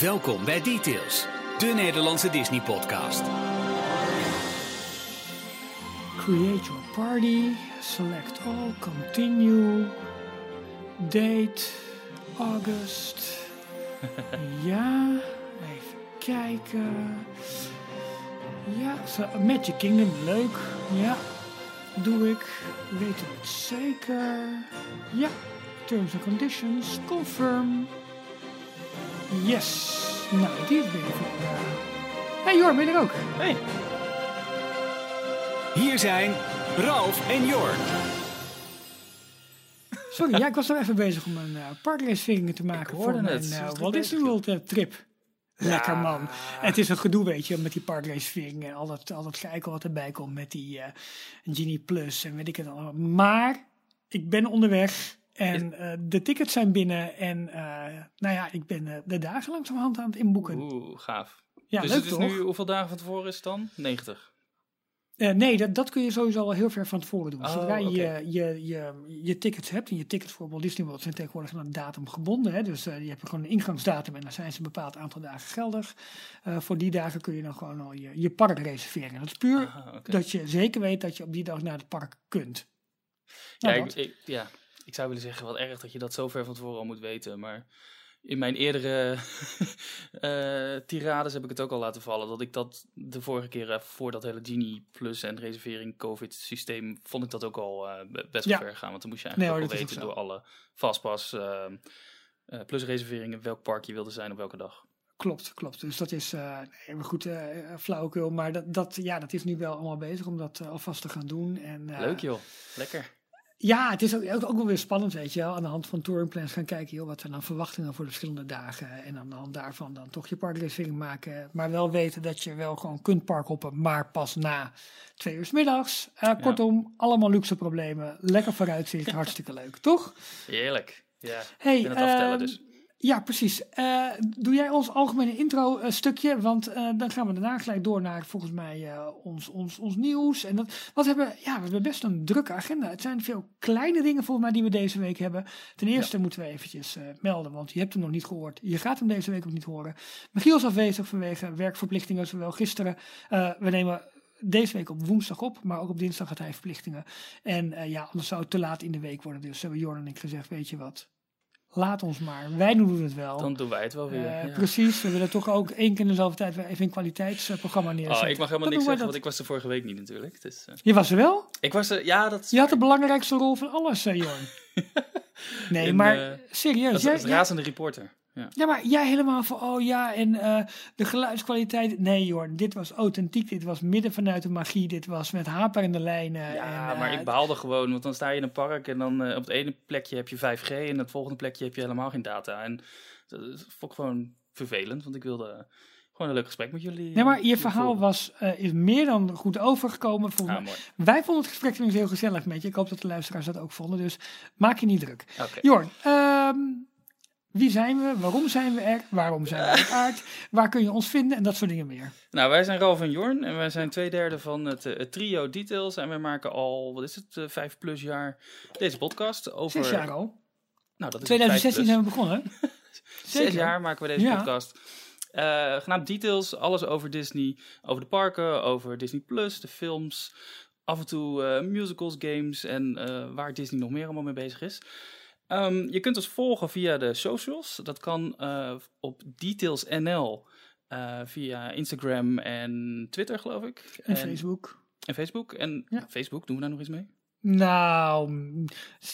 Welkom bij Details, de Nederlandse Disney-podcast. Create your party, select all, continue, date, August. ja, even kijken. Ja, Magic Kingdom, leuk. Ja, doe ik. Weten we het zeker? Ja, terms and conditions, confirm. Yes. Nou, die is eh. hey Jor, ben je er ook? Hey, Hier zijn Ralf en Jorn. Sorry, ja, ik was nog even bezig om een uh, te maken voor was druk Walt Disney World eh, trip. Lekker man. Het is een gedoe, weet je, met die parkraceveringen en al dat, al dat geikel wat erbij komt met die eh, Genie Plus en weet ik het allemaal. Maar ik ben onderweg en eh, de tickets zijn binnen en eh, nou ja, ik ben eh, de dagen langzamerhand aan het inboeken. oeh, gaaf. ja, dus leuk het is toch? nu, hoeveel dagen van tevoren is het dan? 90. Eh, nee, dat, dat kun je sowieso al heel ver van tevoren doen. Oh, Zodra je, je, je, je tickets hebt, en je tickets voor Walt Disney World zijn tegenwoordig aan een datum gebonden. Hè? Dus je hebt gewoon een ingangsdatum en dan zijn ze een bepaald aantal dagen geldig. Voor die dagen kun je dan gewoon al je, je park reserveren. Dat is puur Ah, dat je zeker weet dat je op die dag naar het park kunt. Ja, Nou, ik, dat. ik- ja, ik zou willen zeggen, wat erg dat je dat zo ver van tevoren al moet weten. Maar in mijn eerdere eh, tirades heb ik het ook al laten vallen. Dat ik dat de vorige keer, voor dat hele Genie Plus en reservering COVID systeem, vond ik dat ook al eh, be- best wel Ja. ver gaan. Want dan moest je Nee, eigenlijk hoor, dat al weten door alle Fastpass eh, plus reserveringen welk park je wilde zijn op welke dag. Klopt, klopt. Dus dat is uh, nee, goed, uh, flauwekul. Maar dat, dat, ja, dat is nu wel allemaal bezig om dat uh, alvast te gaan doen. En, uh, Leuk joh, lekker. Ja, het is ook, ook, ook wel weer spannend, weet je wel. Aan de hand van touringplans gaan kijken, joh, wat zijn dan verwachtingen voor de verschillende dagen. En aan de hand daarvan dan toch je parkreservering maken. Maar wel weten dat je wel gewoon kunt parkhoppen, maar pas na twee uur 's middags. Uh, kortom, allemaal luxe problemen. Lekker vooruitzicht, hartstikke leuk, toch? Heerlijk. Ja, hey, ik ben het afstellen ehm, dus. Ja, precies. Uh, doe jij ons algemene intro uh, stukje, want uh, dan gaan we daarna gelijk door naar volgens mij ons, ons, ons nieuws. En dat, wat hebben, ja, we hebben best een drukke agenda. Het zijn veel kleine dingen volgens mij die we deze week hebben. Ten eerste ja. moeten we eventjes melden, want je hebt hem nog niet gehoord. Je gaat hem deze week ook niet horen. Michiel is afwezig vanwege werkverplichtingen, zowel gisteren. We nemen deze week op woensdag op, maar ook op dinsdag had hij verplichtingen. En ja, anders zou het te laat in de week worden. Dus hebben Jorn en ik gezegd, weet je wat, laat ons maar. Wij doen het wel. Dan doen wij het wel weer. Uh, ja. Precies, we willen toch ook één keer in dezelfde tijd weer even een kwaliteitsprogramma neerzetten. Oh, ik mag helemaal Dan niks zeggen, dat. want ik was er vorige week niet natuurlijk. Dus, uh, Je was er wel? ik was er, ja, dat Je had de belangrijkste rol van alles, uh, Jorn. nee, In, maar eh, serieus. als, jij- als razende reporter. Ja. Ja, maar jij helemaal van, oh ja, en uh, de geluidskwaliteit. Nee, Jorn, dit was authentiek. Dit was midden vanuit de magie. Dit was met haperende lijnen. Ja, en, maar uh, ik behaalde gewoon, want dan sta je in een park en dan uh, op het ene plekje heb je 5G en op het volgende plekje heb je helemaal geen data. En dat vond ik gewoon vervelend, want ik wilde gewoon een leuk gesprek met jullie. Nee, maar je verhaal was, uh, is meer dan goed overgekomen. Ah. Wij vonden het gesprek toen heel gezellig met je. Ik hoop dat de luisteraars dat ook vonden. Dus maak je niet druk. Jorn, ehm, wie zijn we? Waarom zijn we er? Waarom zijn we op aard? Waar kun je ons vinden? En dat soort dingen meer. Nou, wij zijn Ralf en Jorn en wij zijn twee derde van het, eh, het trio Details. En wij maken al, wat is het, eh, vijf plus jaar deze podcast over... Zes jaar al. Nou, dat is 2016 vijf zijn we begonnen. Zes jaar maken we deze Ja. podcast. Eh, genaamd Details, alles over Disney, over de parken, over Disney Plus, de films, af en toe musicals, games en waar Disney nog meer allemaal mee bezig is. Ehm, je kunt ons volgen via de socials. Dat kan eh, op DetailsNL eh, via Instagram en Twitter, geloof ik. En Facebook. En Facebook. En Ja. Facebook, doen we daar nog iets mee? Nou,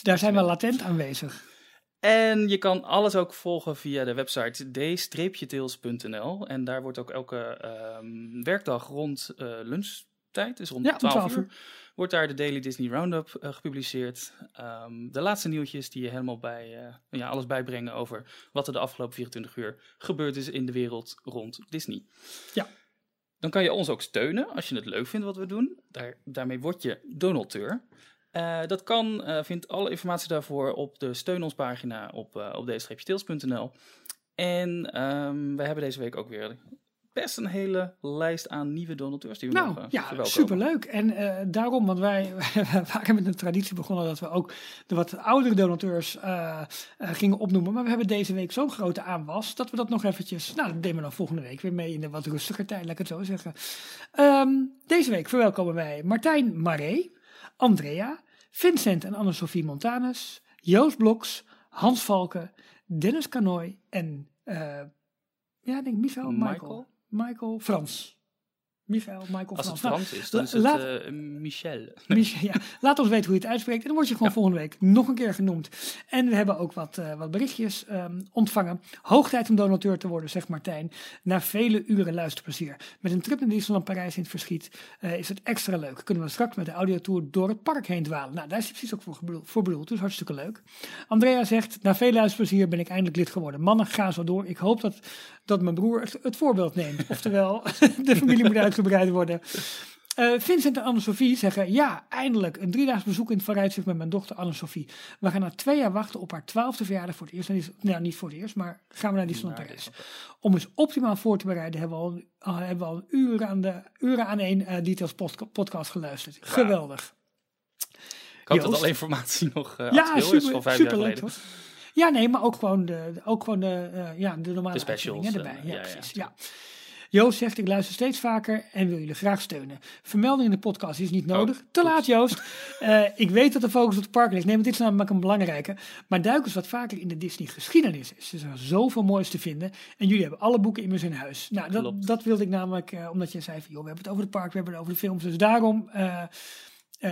daar zijn we latent aanwezig. En je kan alles ook volgen via de website d-tails.nl. En daar wordt ook elke ehm, werkdag rond eh, lunchtijd, dus rond Ja, om 12, 12 uur, uur. wordt daar de Daily Disney Roundup eh, gepubliceerd. Ehm, de laatste nieuwtjes die je helemaal bij, eh, ja, alles bijbrengen over wat er de afgelopen 24 uur gebeurd is in de wereld rond Disney. Ja. Dan kan je ons ook steunen als je het leuk vindt wat we doen. Daar, daarmee word je donateur. Eh, dat kan, eh vind alle informatie daarvoor op de steun ons pagina op, eh op deze-tails.nl. En ehm, we hebben deze week ook weer best een hele lijst aan nieuwe donateurs die we Nou mogen ja, superleuk. En eh, daarom, want wij waren met een traditie begonnen dat we ook de wat oudere donateurs eh, eh, gingen opnoemen. Maar we hebben deze week zo'n grote aanwas dat we dat nog eventjes, nou dat nemen we dan volgende week weer mee in de wat rustiger tijd, laat ik het zo zeggen. Ehm, deze week verwelkomen wij Martijn Maré, Andrea, Vincent en Anne-Sophie Montanus, Joost Bloks, Hans Valken, Dennis Canoy en ja, ik denk Michael, Michael, Michael? Frans. Michael, Michael Als het Frans. Nou, Frans is, dan is het eh, Michel. Mich- ja, laat ons weten hoe je het uitspreekt. En dan word je gewoon volgende week nog een keer genoemd. En we hebben ook wat, eh, wat berichtjes ehm, ontvangen. Hoog tijd om donateur te worden, zegt Martijn. Na vele uren luisterplezier. Met een trip naar Disneyland Parijs in het verschiet eh, is het extra leuk. Kunnen we straks met de audiotour door het park heen dwalen. Nou, daar is hij precies ook voor bedoeld. Voor bedoeld dus hartstikke leuk. Andrea zegt, na veel luisterplezier ben ik eindelijk lid geworden. Mannen, ga zo door. Ik hoop dat, dat mijn broer het, het voorbeeld neemt. Oftewel, de familie moet uitgebreid worden. Eh, Vincent en Anne-Sophie zeggen, ja, eindelijk een driedaags bezoek in het vooruitzicht met mijn dochter Anne-Sophie. We gaan na twee jaar wachten op haar twaalfde verjaardag voor het eerst. Nou, niet voor het eerst, maar gaan we naar Disneyland Naar Parijs. Disneyland Om eens optimaal voor te bereiden hebben we al, al- hebben we al uren aan, de, uren aan één eh, Details podca- podcast geluisterd. Geweldig. Ik hoop dat Joost? alle informatie nog uh, Ja, actueel is super, van vijf jaar superleuk geleden. Ja, nee, maar ook gewoon de, ook gewoon de, eh, ja, de normale De specials, erbij. eh, ja, ja, precies. Ja. Joost zegt, ik luister steeds vaker en wil jullie graag steunen. Vermelding in de podcast is niet nodig. Te goed. laat, Joost. Eh, ik weet dat de focus op het park ligt. Nee, maar dit is namelijk een belangrijke. Maar duik eens wat vaker in de Disney geschiedenis. Er is er zoveel moois te vinden. En jullie hebben alle boeken immers in huis. Nou, dat, Klopt. dat wilde ik namelijk, omdat je zei van, joh, we hebben het over het park, we hebben het over de films. Dus daarom,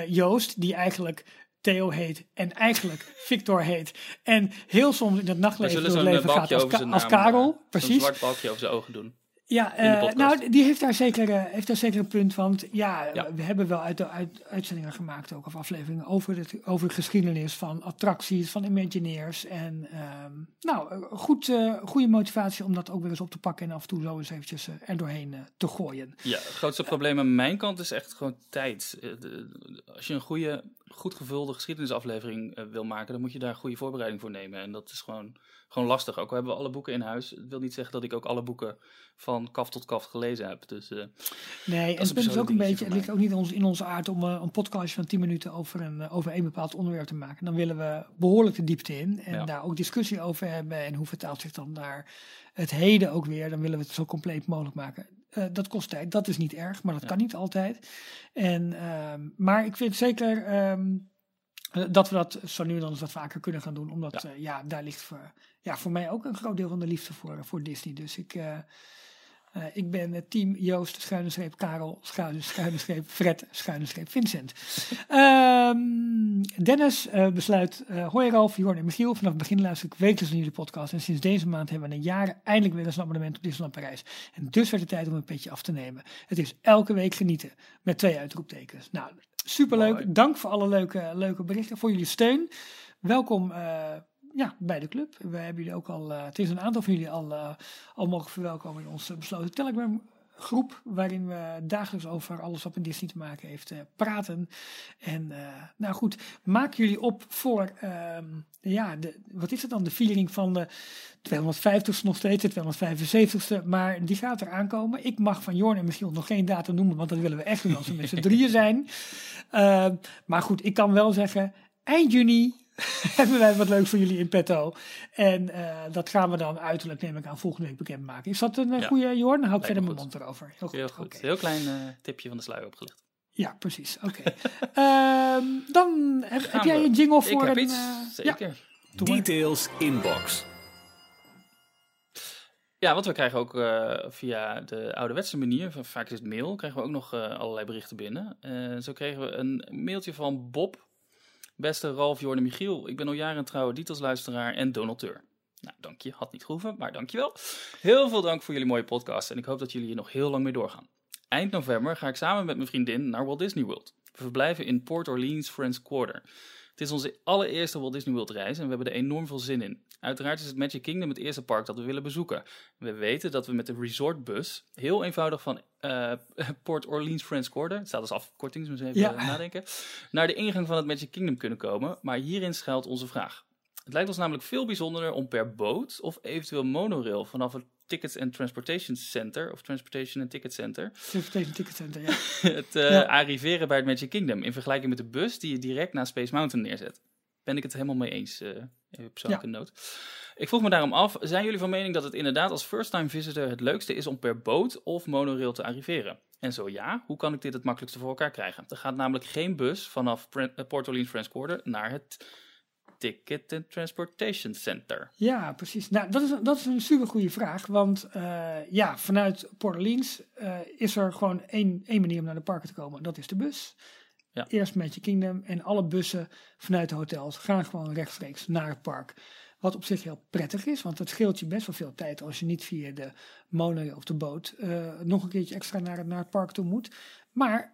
Joost, die eigenlijk Theo heet en eigenlijk Victor heet. En heel soms in het nachtleven door het eh, leven gaat balkje als, Ka- als eh, Karel. Zo'n Precies. zwart balkje over zijn ogen doen. Ja, eh, nou, die heeft daar, zeker, eh, heeft daar zeker een punt van. Want ja, Ja. we hebben wel uit, uit, uitzendingen gemaakt, ook of afleveringen, over, het, over de geschiedenis van attracties, van Imagineers. En ehm, nou, eh, goed, eh, goede motivatie om dat ook weer eens op te pakken en af en toe zo eens eventjes eh, er doorheen eh, te gooien. Ja, het grootste probleem aan mijn kant is echt gewoon tijd. Eh, de- Als je een goede, goed gevulde geschiedenisaflevering eh, wil maken, dan moet je daar goede voorbereiding voor nemen. En dat is gewoon, gewoon lastig. Ook al hebben we alle boeken in huis. Het wil niet zeggen dat ik ook alle boeken van kaf tot kaf gelezen heb. Dus eh, Nee, en het is ook een beetje, het ligt ook niet in ons, in onze aard om eh, een podcast van 10 minuten over een, eh, over een bepaald onderwerp te maken. Dan willen we behoorlijk de diepte in en Ja. daar ook discussie over hebben. En hoe vertaalt zich dan naar het heden ook weer? Dan willen we het zo compleet mogelijk maken. Eh, dat kost tijd, dat is niet erg, maar dat Ja. kan niet altijd. En, ehm, maar ik vind zeker ehm, eh, dat we dat zo nu en dan eens wat vaker kunnen gaan doen. Omdat Ja. ja, ja daar ligt voor, ja, voor mij ook een groot deel van de liefde voor, voor Disney. Dus ik... eh, eh, ik ben eh, team Joost, schuine streep Karel, streep Fred, schuine streep Vincent. Ehm, Dennis eh, besluit, eh hoi Ralf, Jorn en Michiel. Vanaf het begin luister ik wekelijks naar jullie podcast. En sinds deze maand hebben we na jaren eindelijk weer eens een abonnement op Disneyland Parijs. En dus werd het tijd om een petje af te nemen. Het is elke week genieten, met twee uitroeptekens. Nou, superleuk. Dank voor alle leuke, leuke berichten, voor jullie steun. Welkom ja, bij de club. We hebben jullie ook al, eh, het is een aantal van jullie al, eh, al mogen verwelkomen in onze besloten Telegram groep, waarin we dagelijks over alles wat met Disney te maken heeft eh, praten. En nou goed, maak jullie op voor, ehm, ja, de, wat is het dan, de viering van de 250ste nog steeds, de 275ste, maar die gaat er aankomen. Ik mag van Jorn en Michiel nog geen datum noemen, want dat willen we echt doen als we met z'n drieën zijn. Ehm, maar goed, ik kan wel zeggen, eind juni hebben wij wat leuks voor jullie in petto. En eh, dat gaan we dan uiterlijk, neem ik aan, volgende week bekendmaken. Is dat een eh, Ja. goede, Jorn? Dan hou ik verder mijn mond erover. Heel goed. heel goed. Heel klein eh, tipje van de sluier opgelicht. Ja, precies. Oké. Ehm, dan heb, jij een jingle Ik voor heb een... iets, eh, zeker. Ja. Details inbox. Ja, want we krijgen ook eh, via de ouderwetse manier, van- vaak is het mail, krijgen we ook nog eh, allerlei berichten binnen. Eh, zo kregen we een mailtje van Bob. Beste Ralf, Jorn en Michiel, ik ben al jaren een trouwe Details-luisteraar en donateur. Nou, dank je. Had niet gehoeven, maar dank je wel. Heel veel dank voor jullie mooie podcast en ik hoop dat jullie hier nog heel lang mee doorgaan. Eind november ga ik samen met mijn vriendin naar Walt Disney World. We verblijven in Port Orleans Friends Quarter. Het is onze allereerste Walt Disney World reis en we hebben er enorm veel zin in. Uiteraard is het Magic Kingdom het eerste park dat we willen bezoeken. We weten dat we met de resortbus heel eenvoudig van eh, Port Orleans Friends Quarter, het staat als afkorting, dus even Ja. eh, nadenken, naar de ingang van het Magic Kingdom kunnen komen. Maar hierin schuilt onze vraag. Het lijkt ons namelijk veel bijzonderder om per boot of eventueel monorail vanaf het Tickets and Transportation Center, of Transportation and Ticket Center, Transportation Ticket Center, ja. het eh, Ja. arriveren bij het Magic Kingdom. In vergelijking met de bus die je direct na Space Mountain neerzet. Ben ik het helemaal mee eens, eh even persoonlijke noot. Ik vroeg me daarom af, zijn jullie van mening dat het inderdaad als first-time visitor het leukste is om per boot of monorail te arriveren? En zo ja, hoe kan ik dit het makkelijkste voor elkaar krijgen? Er gaat namelijk geen bus vanaf eh, Port Orleans French Quarter naar het Ticket and Transportation Center. Ja, precies. Nou, dat is, dat is een super goede vraag. Want eh, ja, vanuit Port Orleans eh, is er gewoon één, één manier om naar de parken te komen. Dat is de bus. Ja. Eerst Magic Kingdom en alle bussen vanuit de hotels gaan gewoon rechtstreeks naar het park. Wat op zich heel prettig is, want het scheelt je best wel veel tijd als je niet via de monorail of de boot eh, nog een keertje extra naar, het- naar het park toe moet. Maar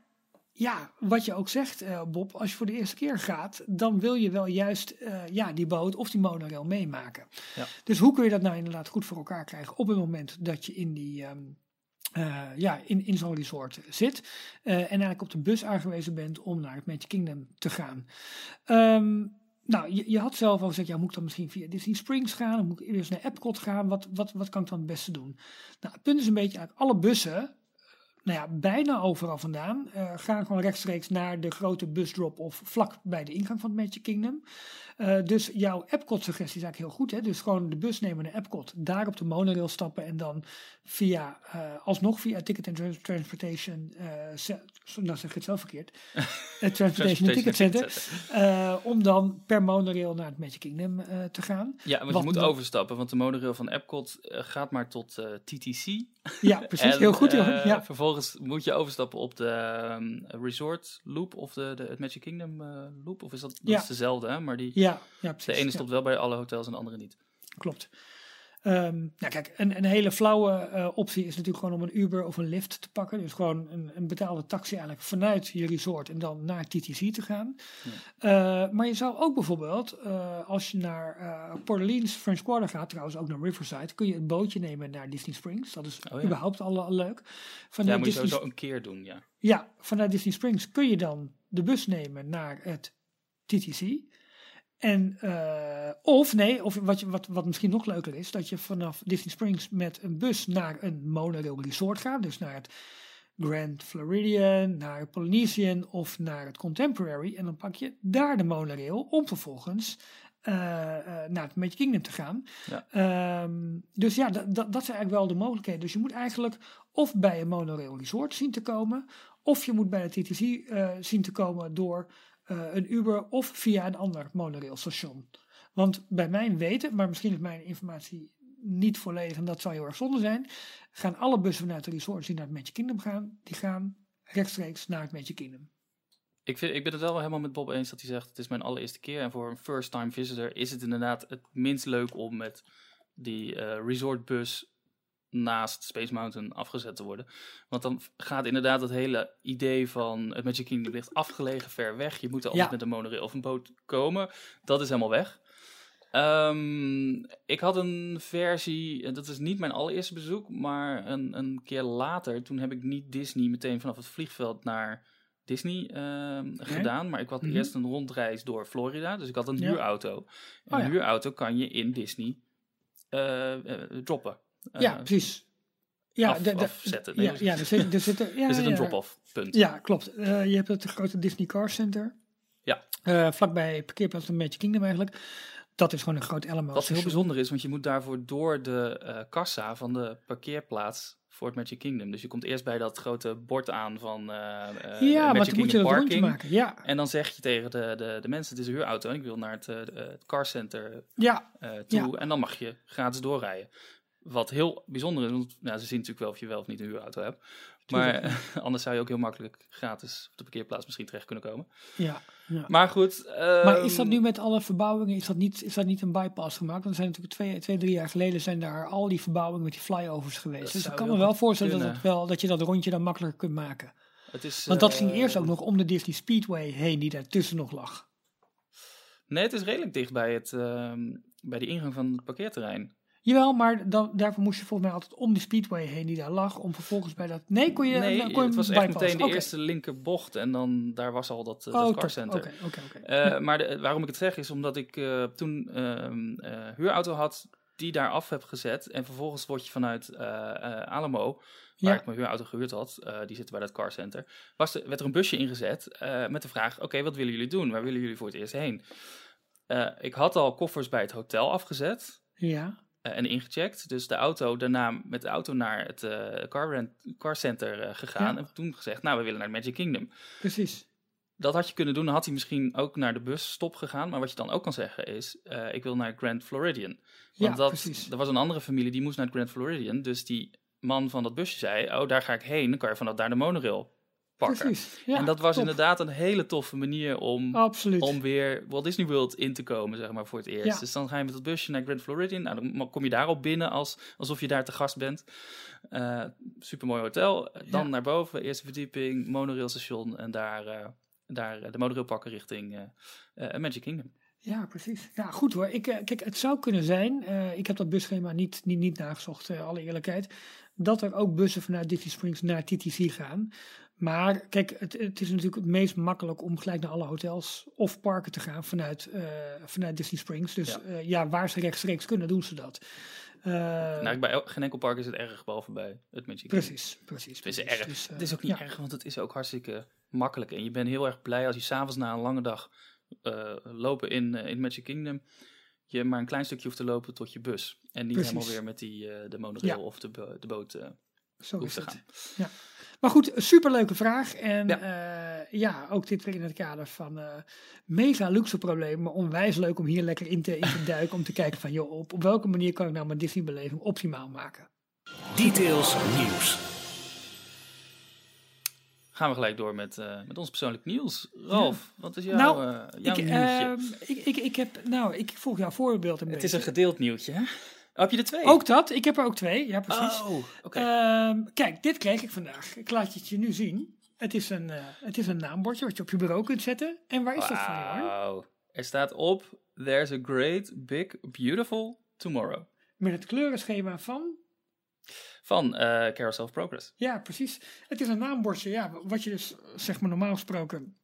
ja, wat je ook zegt, eh, Bob, als je voor de eerste keer gaat, dan wil je wel juist eh, ja, die boot of die monorail meemaken. Ja. Dus hoe kun je dat nou inderdaad goed voor elkaar krijgen op het moment dat je in die. ehm, eh, ja, in, in zo'n resort zit. en eigenlijk op de bus aangewezen bent om naar het Magic Kingdom te gaan. Ehm, nou, je, je had zelf al gezegd, ja, moet ik dan misschien via Disney Springs gaan? Of moet ik eerst naar Epcot gaan? Wat, wat, wat kan ik dan het beste doen? Nou, het punt is een beetje, eigenlijk alle bussen, nou ja, bijna overal vandaan, eh, gaan gewoon rechtstreeks naar de grote busdrop-off vlak bij de ingang van het Magic Kingdom. Eh, dus jouw Epcot-suggestie is eigenlijk heel goed. Hè? Dus gewoon de bus nemen naar Epcot, daar op de monorail stappen en dan via, eh, alsnog via Ticket and Trans- Transportation, nou zeg ik het zelf verkeerd, Transportation Ticket Center, om dan per monorail naar het Magic Kingdom te gaan. Ja, want Wat je moet dan- overstappen, want de monorail van Epcot gaat maar tot TTC. Ja, precies. En, heel goed, ja. Vervolgens moet je overstappen op de ehm, Resort Loop of de, de, het Magic Kingdom eh, Loop. Of is dat, dat Ja. is dezelfde, hè? Maar die, Ja, ja, precies. de ene stopt wel bij alle hotels en de andere niet. Klopt. Ehm, nou kijk, een, een hele flauwe eh, optie is natuurlijk gewoon om een Uber of een Lyft te pakken. Dus gewoon een, een betaalde taxi eigenlijk vanuit je resort en dan naar TTC te gaan. Eh, maar je zou ook bijvoorbeeld, eh, als je naar Port Orleans French Quarter gaat, trouwens ook naar Riverside, kun je een bootje nemen naar Disney Springs. Dat is Oh ja. überhaupt al, al leuk. Ja, moet je Disney, sowieso een keer doen, ja. ja, vanuit Disney Springs kun je dan de bus nemen naar het TTC. En, eh, of nee, of wat, je, wat, wat misschien nog leuker is, dat je vanaf Disney Springs met een bus naar een monorail resort gaat. Dus naar het Grand Floridian, naar Polynesian of naar het Contemporary. En dan pak je daar de monorail om vervolgens eh, eh, naar het Magic Kingdom te gaan. Ja. Ehm, dus ja, dat, zijn eigenlijk wel de mogelijkheden. Dus je moet eigenlijk of bij een monorail resort zien te komen, of je moet bij de TTC zien te komen door eh, een Uber of via een ander monorailstation. Want bij mijn weten, maar misschien is mijn informatie niet volledig en dat zou heel erg zonde zijn, gaan alle bussen vanuit de resorts die naar het Magic Kingdom gaan, die gaan rechtstreeks naar het Magic Kingdom. Ik, vind, ik ben het wel helemaal met Bob eens dat hij zegt: het is mijn allereerste keer. En voor een first-time visitor is het inderdaad het minst leuk om met die eh, resortbus naast Space Mountain afgezet te worden. Want dan gaat inderdaad het hele idee van het Magic Kingdom ligt afgelegen, ver weg. Je moet er altijd Ja. met een monorail of een boot komen. Dat is helemaal weg. Ehm, ik had een versie, dat is niet mijn allereerste bezoek, maar een, een keer later, toen heb ik niet Disney meteen vanaf het vliegveld naar Disney ehm, gedaan, maar ik had Mhm. eerst een rondreis door Florida, dus ik had een Ja. huurauto. En Oh een ja. huurauto kan je in Disney eh, eh, droppen. Ja, precies. Ja, af- de- de- afzetten. Nee, ja, ja, er zit, er zit, ja, er zit een drop-off, punt. Ja, klopt. Eh, je hebt het grote Disney Car Center. Ja. Eh, vlakbij parkeerplaats van Magic Kingdom eigenlijk. Dat is gewoon een groot element. Wat heel bijzonder is, want je moet daarvoor door de eh, kassa van de parkeerplaats voor het Magic Kingdom. Dus je komt eerst bij dat grote bord aan van Ja, maar Magic dan moet je Parking. maken. Ja, En dan zeg je tegen de, de, de mensen, het is een huurauto en ik wil naar het, het car center ja, toe. En dan mag je gratis doorrijden. Wat heel bijzonder is, want nou, ze zien natuurlijk wel of je wel of niet een huurauto hebt. Maar anders zou je ook heel makkelijk gratis op de parkeerplaats misschien terecht kunnen komen. ja. ja. Maar goed. Maar is dat ehm, nu met alle verbouwingen, is dat niet, is dat niet een bypass gemaakt? Want er zijn natuurlijk twee, twee, drie jaar geleden zijn daar al die verbouwingen met die flyovers geweest. Dat dus ik kan me wel voorstellen dat, het wel, dat je dat rondje dan makkelijker kunt maken. Het is, Want dat eh, ging eerst ook nog om de Disney Speedway heen, die daartussen nog lag. Nee, het is redelijk dicht bij, het, ehm, bij de ingang van het parkeerterrein. Jawel, maar dan, daarvoor moest je volgens mij altijd om die Speedway heen die daar lag, om vervolgens bij dat... Nee, kon je, nee, dan kon je het was echt meteen de eerste linkerbocht en dan daar was al dat, eh, Oh, dat top. carcenter. Oké, oké, oké. Eh, maar de- waarom ik het zeg is omdat ik eh, toen eh huurauto had die daar af heb gezet. En vervolgens word je vanuit eh, eh, Alamo, waar Ja. ik mijn huurauto gehuurd had, eh, die zitten bij dat carcenter, was er, werd er een busje ingezet eh, met de vraag, oké, wat willen jullie doen? Waar willen jullie voor het eerst heen? Eh, ik had al koffers bij het hotel afgezet Ja, eh, en ingecheckt. Dus de auto daarna met de auto naar het eh car, rent, car center eh, gegaan. Ja. En toen gezegd, nou, we willen naar Magic Kingdom. precies. Dat had je kunnen doen. Dan had hij misschien ook naar de busstop gegaan. Maar wat je dan ook kan zeggen is, eh, ik wil naar Grand Floridian. Want Ja, dat, precies. er was een andere familie die moest naar Grand Floridian. Dus die man van dat busje zei, oh, daar ga ik heen. Dan kan je vanaf daar de monorail pakken. Precies. Ja, en dat was top. inderdaad een hele toffe manier om, Absoluut. om weer Walt Disney World in te komen, zeg maar, voor het eerst. Ja. Dus dan ga je met dat busje naar Grand Floridian. Nou, dan kom je daarop binnen als, alsof je daar te gast bent. Eh supermooi hotel. Dan Ja. naar boven, eerste verdieping, monorailstation. En daar, eh, daar eh, de monorail pakken richting Magic Kingdom. Ja, precies. Ja, goed hoor. Ik, kijk, het zou kunnen zijn, ik heb dat busschema niet, niet, niet nagezocht, alle eerlijkheid, dat er ook bussen vanuit Disney Springs naar TTC gaan. Maar kijk, het, het is natuurlijk het meest makkelijk om gelijk naar alle hotels of parken te gaan vanuit, eh, vanuit Disney Springs. Dus Ja. ja. ja, waar ze rechtstreeks kunnen, doen ze dat. Eh, nou, bij geen enkel park is het erg, behalve bij het Magic Kingdom. precies, precies. Het is, precies. erg. Dus, eh, het is ook niet ja. erg, want het is ook hartstikke makkelijk. En je bent heel erg blij als je s'avonds na een lange dag eh, lopen in, eh, in Magic Kingdom... je maar een klein stukje hoeft te lopen tot je bus. En niet Precies. helemaal weer met die, eh, de monorail Ja. of de, de boot eh Zo hoeft te gaan. Maar goed, superleuke vraag. En Ja. ja, ja ook dit weer in het kader van eh, mega luxe problemen. Maar onwijs leuk om hier lekker in te, in te duiken. Om te kijken van, joh, op, op welke manier kan ik nou mijn Disney-beleving optimaal maken? Details nieuws. Gaan we gelijk door met, eh, met ons persoonlijk nieuws. Ralf, wat is jouw, Nou, eh, jouw Ik, nieuwtje? ehm, ik, ik, ik heb, nou, ik volg jouw voorbeeld een het beetje. is een gedeeld nieuwtje, hè? Heb je er twee? Ook dat, ik heb er ook twee, ja precies. Oh. Ehm, kijk, dit kreeg ik vandaag. Ik laat je het je nu zien. Het is een, eh, het is een naambordje wat je op je bureau kunt zetten. En waar is dat van. Er staat op, there's a great, big, beautiful tomorrow. Met het kleurenschema van Van eh Carousel of Progress. Ja, precies. Het is een naambordje, ja, wat je dus zeg maar normaal gesproken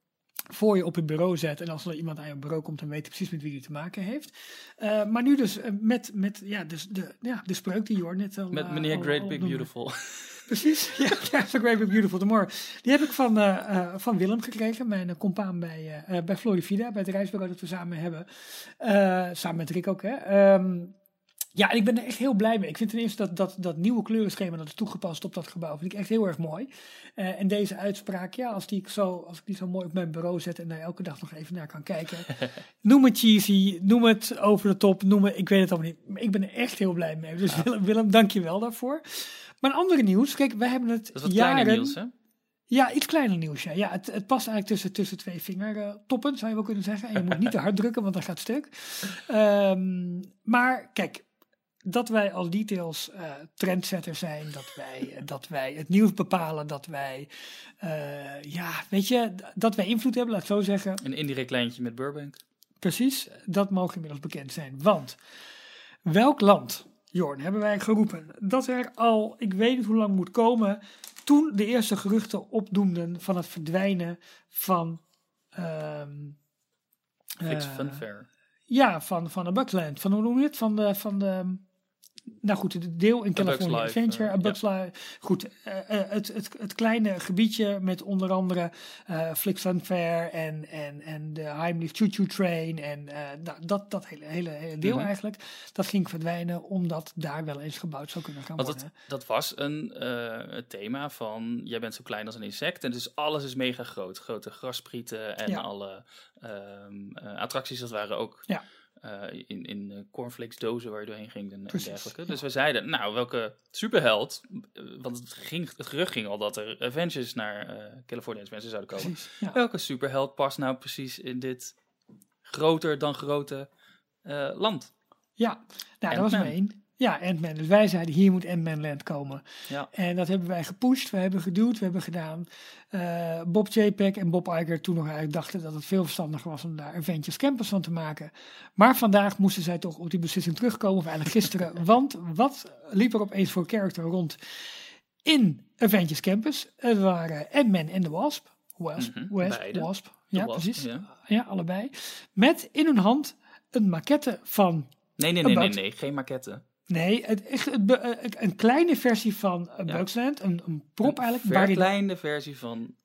voor je op het bureau zet. En als er iemand aan je bureau komt, dan weet je precies met wie die te maken heeft. Eh, maar nu dus eh, met, met ja, dus de, ja, de spreuk die Jor net al... Met eh, meneer al- Great al Big noemde. Beautiful. Precies, ja, ja so Great Big Beautiful Tomorrow. Die heb ik van, van Willem gekregen, mijn uh, compaan bij, eh, bij Florida, bij het reisbureau dat we samen hebben. Samen met Rick ook, hè. Ehm, ja, en ik ben er echt heel blij mee. Ik vind ten eerste dat, dat, dat nieuwe kleurenschema dat is toegepast op dat gebouw, vind ik echt heel erg mooi. Eh, en deze uitspraak, ja, als, die ik zo, als ik die zo mooi op mijn bureau zet en daar elke dag nog even naar kan kijken. noem het cheesy, noem het over de top, noem het, ik weet het allemaal niet. Maar ik ben er echt heel blij mee. Dus Willem, Willem, dank je wel daarvoor. Maar een andere nieuws, kijk, wij hebben het Dat is wat jaren... kleiner nieuws, hè? Ja, iets kleiner nieuws. Ja, ja het, het past eigenlijk tussen, tussen twee vingertoppen, zou je wel kunnen zeggen. En je moet niet te hard drukken, want dan gaat het stuk. Ehm, maar kijk, dat wij als details eh trendsetter zijn, dat wij, eh, dat wij het nieuws bepalen, dat wij, eh, ja, weet je, dat wij invloed hebben, laat ik zo zeggen. Een indirect lijntje met Burbank. Precies, dat mogen inmiddels bekend zijn. Want welk land, Jorn, hebben wij geroepen dat er al, ik weet niet hoe lang moet komen, toen de eerste geruchten opdoemden van het verdwijnen van. ehm, Fix Funfair. ja, van, van de Bugsland. Van hoe noem je het? Van de. Van de nou goed, het deel in California Life, Adventure. Bug's Life. Goed, eh, eh, het, het, het kleine gebiedje met onder andere eh Flix Funfair en, en, en de Heimlich Choo Choo Train. En nou, dat, dat hele, hele, hele deel Mhm. eigenlijk. Dat ging verdwijnen omdat daar wel eens gebouwd zou kunnen gaan Want worden. dat, dat was een thema van, jij bent zo klein als een insect. En dus alles is mega groot. Grote grasprieten en Ja. alle ehm, eh, attracties, dat waren ook Ja. Eh, in, in eh, cornflakes dozen waar je doorheen ging en, dergelijke. ja. Dus we zeiden, nou, welke superheld, eh, want het, ging, het gerucht ging al dat er Avengers naar California Adventure zouden komen. Ja. Welke superheld past nou precies in dit groter dan grote land? Ja, nou, dat was er Ant-Man. één. Ja, Ant-Man. Dus wij zeiden, hier moet Ant-Man Land komen. Ja. En dat hebben wij gepusht, we hebben geduwd, we hebben gedaan. Eh, Bob JPEG en Bob Iger toen nog eigenlijk dachten dat het veel verstandiger was om daar Avengers Campus van te maken. Maar vandaag moesten zij toch op die beslissing terugkomen, of eigenlijk gisteren. want wat liep er opeens voor character rond in Avengers Campus? Het waren Ant-Man en de Wasp. Wasp, Mhm, Wasp, beide. Wasp. Ja, Wasp, precies. ja. Ja. allebei. Met in hun hand een maquette van Nee, nee, nee, nee, nee, geen maquette. Nee, het, het, be- eh, een kleine versie van uh, Ja. Bugsland. Een, een prop Een eigenlijk. Waarin, verkleinde versie van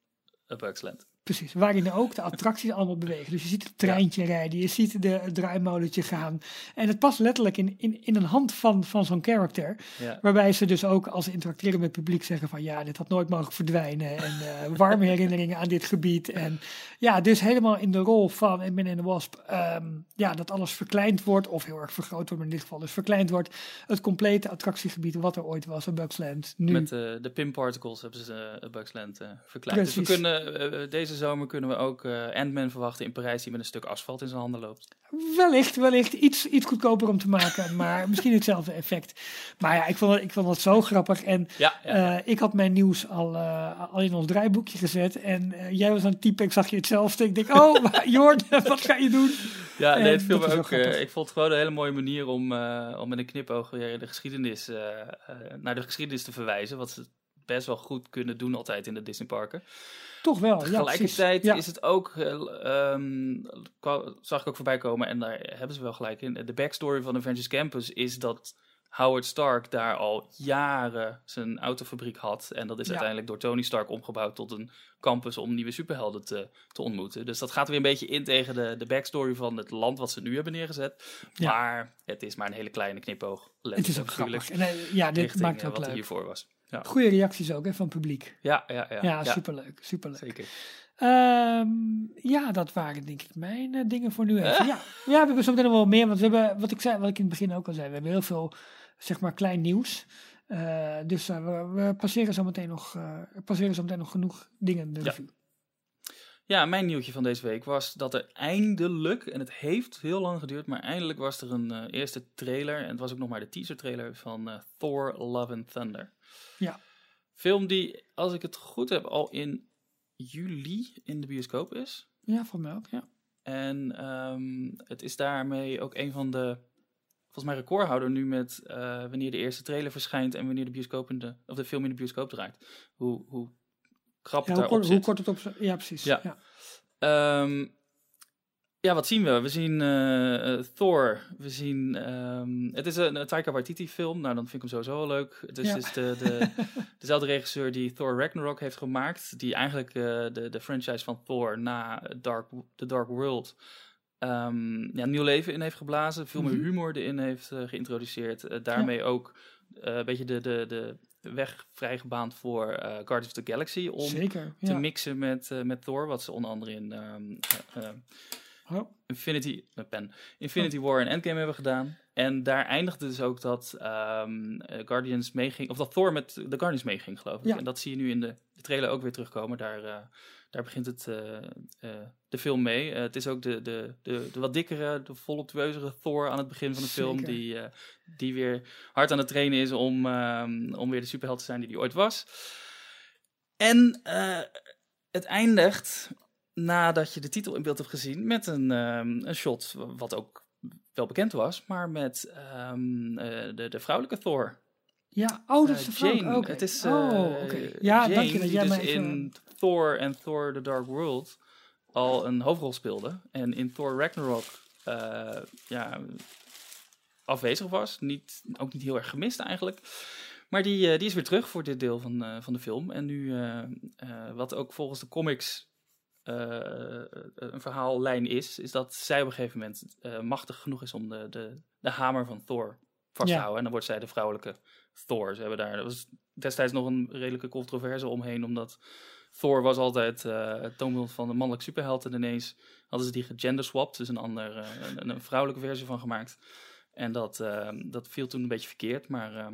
A Bug's Land. Precies, waarin ook de attracties allemaal bewegen. Dus je ziet het treintje rijden, je ziet de, het draaimolentje gaan. En het past letterlijk in, in, in een hand van, van zo'n character. Ja. Waarbij ze dus ook als ze interacteren met het publiek zeggen van ja, dit had nooit mogen verdwijnen. En eh, warme herinneringen aan dit gebied. En ja, dus helemaal in de rol van Ant-Man en de Wasp. ehm, ja, dat alles verkleind wordt of heel erg vergroot wordt, maar in dit geval dus verkleind wordt. Het complete attractiegebied wat er ooit was, een Bugsland. Nu Met de, de PIM particles hebben ze uh, eh, verkleind. Dus we Precies. kunnen, eh, deze zomer kunnen we ook eh Ant-Man verwachten in Parijs die met een stuk asfalt in zijn handen loopt. wellicht, wellicht iets, iets goedkoper om te maken, maar misschien hetzelfde effect. Maar ja, ik vond het, ik vond het zo grappig. En Ja, ja. Eh, ik had mijn nieuws al, eh, al in ons draaiboekje gezet. En jij was aan het typen, ik zag je hetzelfde. Ik denk, oh, Jord, wat ga je doen? Ja, nee, het viel me ook. ik vond het gewoon een hele mooie manier om, om met een knipoog weer de geschiedenis, naar de geschiedenis te verwijzen. Wat ze best wel goed kunnen doen altijd in de Disneyparken. Toch wel, Tegelijkertijd is het ook, eh, ehm, zag ik ook voorbij komen, en daar hebben ze wel gelijk in. De backstory van Avengers Campus is dat Howard Stark daar al jaren zijn autofabriek had. En dat is Ja. uiteindelijk door Tony Stark omgebouwd tot een campus om nieuwe superhelden te, te ontmoeten. Dus dat gaat weer een beetje in tegen de, de backstory van het land wat ze nu hebben neergezet. Ja. Maar het is maar een hele kleine knipoog. Het is ook grappig. En, eh, ja, dit richting, maakt eh, het ook wat er leuk. hiervoor was. Ja, Goede reacties ook hè, van het publiek. ja, ja. ja, Ja, superleuk, superleuk. Zeker. Ehm, ja, dat waren denk ik mijn eh, dingen voor nu even. Ja. ja, we hebben zo meteen nog wel meer. Want we hebben, wat ik, zei, wat ik in het begin ook al zei, we hebben heel veel, zeg maar, klein nieuws. Eh, dus eh, we, we passeren zo meteen nog, eh, passeren zo meteen nog genoeg dingen de Ja. Ja, mijn nieuwtje van deze week was dat er eindelijk, en het heeft heel lang geduurd, maar eindelijk was er een eh, eerste trailer. En het was ook nog maar de teaser trailer van eh, Thor Love and Thunder. Ja. Film die, als ik het goed heb, al in juli in de bioscoop is. Ja, voor mij ook, ja. En ehm, het is daarmee ook een van de, volgens mij recordhouder nu met eh, wanneer de eerste trailer verschijnt en wanneer de, bioscoop in de, of de film in de bioscoop draait. Hoe, hoe krap ja het hoe, daarop kort, zit. hoe kort het op zit. Ja, precies. Ja. Ja. Ehm, ja, wat zien we? We zien eh, eh, Thor. We zien. ehm, het is een, een Taika Waititi film. Nou, dan vind ik hem sowieso wel leuk. Het is, Ja. is de, de, dezelfde regisseur die Thor Ragnarok heeft gemaakt. Die eigenlijk eh, de, de franchise van Thor na Dark, The Dark World. ehm, ja, nieuw leven in heeft geblazen. Veel meer Mhm. humor erin heeft geïntroduceerd. Daarmee ook een beetje de, de, de weg vrijgebaand voor eh, Guardians of the Galaxy. Om Zeker. te mixen met, met Thor, wat ze onder andere in ehm, eh, eh, Oh, Infinity, mijn pen, Infinity War en Endgame hebben gedaan. En daar eindigde dus ook dat ehm, eh, Guardians meeging, of dat Thor met de Guardians meeging, geloof ik. Ja. En dat zie je nu in de, de trailer ook weer terugkomen. Daar, eh, daar begint het, eh, de film mee. Het is ook de, de, de, de wat dikkere, de voluptueuzere Thor aan het begin van de film, Zeker. die, die weer hard aan het trainen is om, ehm, om weer de superheld te zijn die hij ooit was. En het eindigt nadat je de titel in beeld hebt gezien met een, ehm, een shot wat ook wel bekend was, maar met ehm, eh, de, de vrouwelijke Thor. ja. oh, dat is Eh, de vrouw. Jane. Het is oh, oké. Ja, Jane, dank je dat die jij dus even... in Thor en Thor The Dark World al een hoofdrol speelde. En in Thor Ragnarok ja, afwezig was. Niet, ook niet heel erg gemist eigenlijk. Maar die, die is weer terug voor dit deel van, van de film. En nu, wat ook volgens de comics een verhaallijn is, is dat zij op een gegeven moment eh, machtig genoeg is om de, de, de hamer van Thor vast te Ja. houden. En dan wordt zij de vrouwelijke Thor. Ze hebben daar, dat was destijds nog een redelijke controverse omheen, omdat Thor was altijd eh, het toonbeeld van de mannelijke superheld. En ineens hadden ze die gegenderswapped, dus een, ander, eh, een, een vrouwelijke versie van gemaakt. En dat, eh, dat viel toen een beetje verkeerd, maar eh,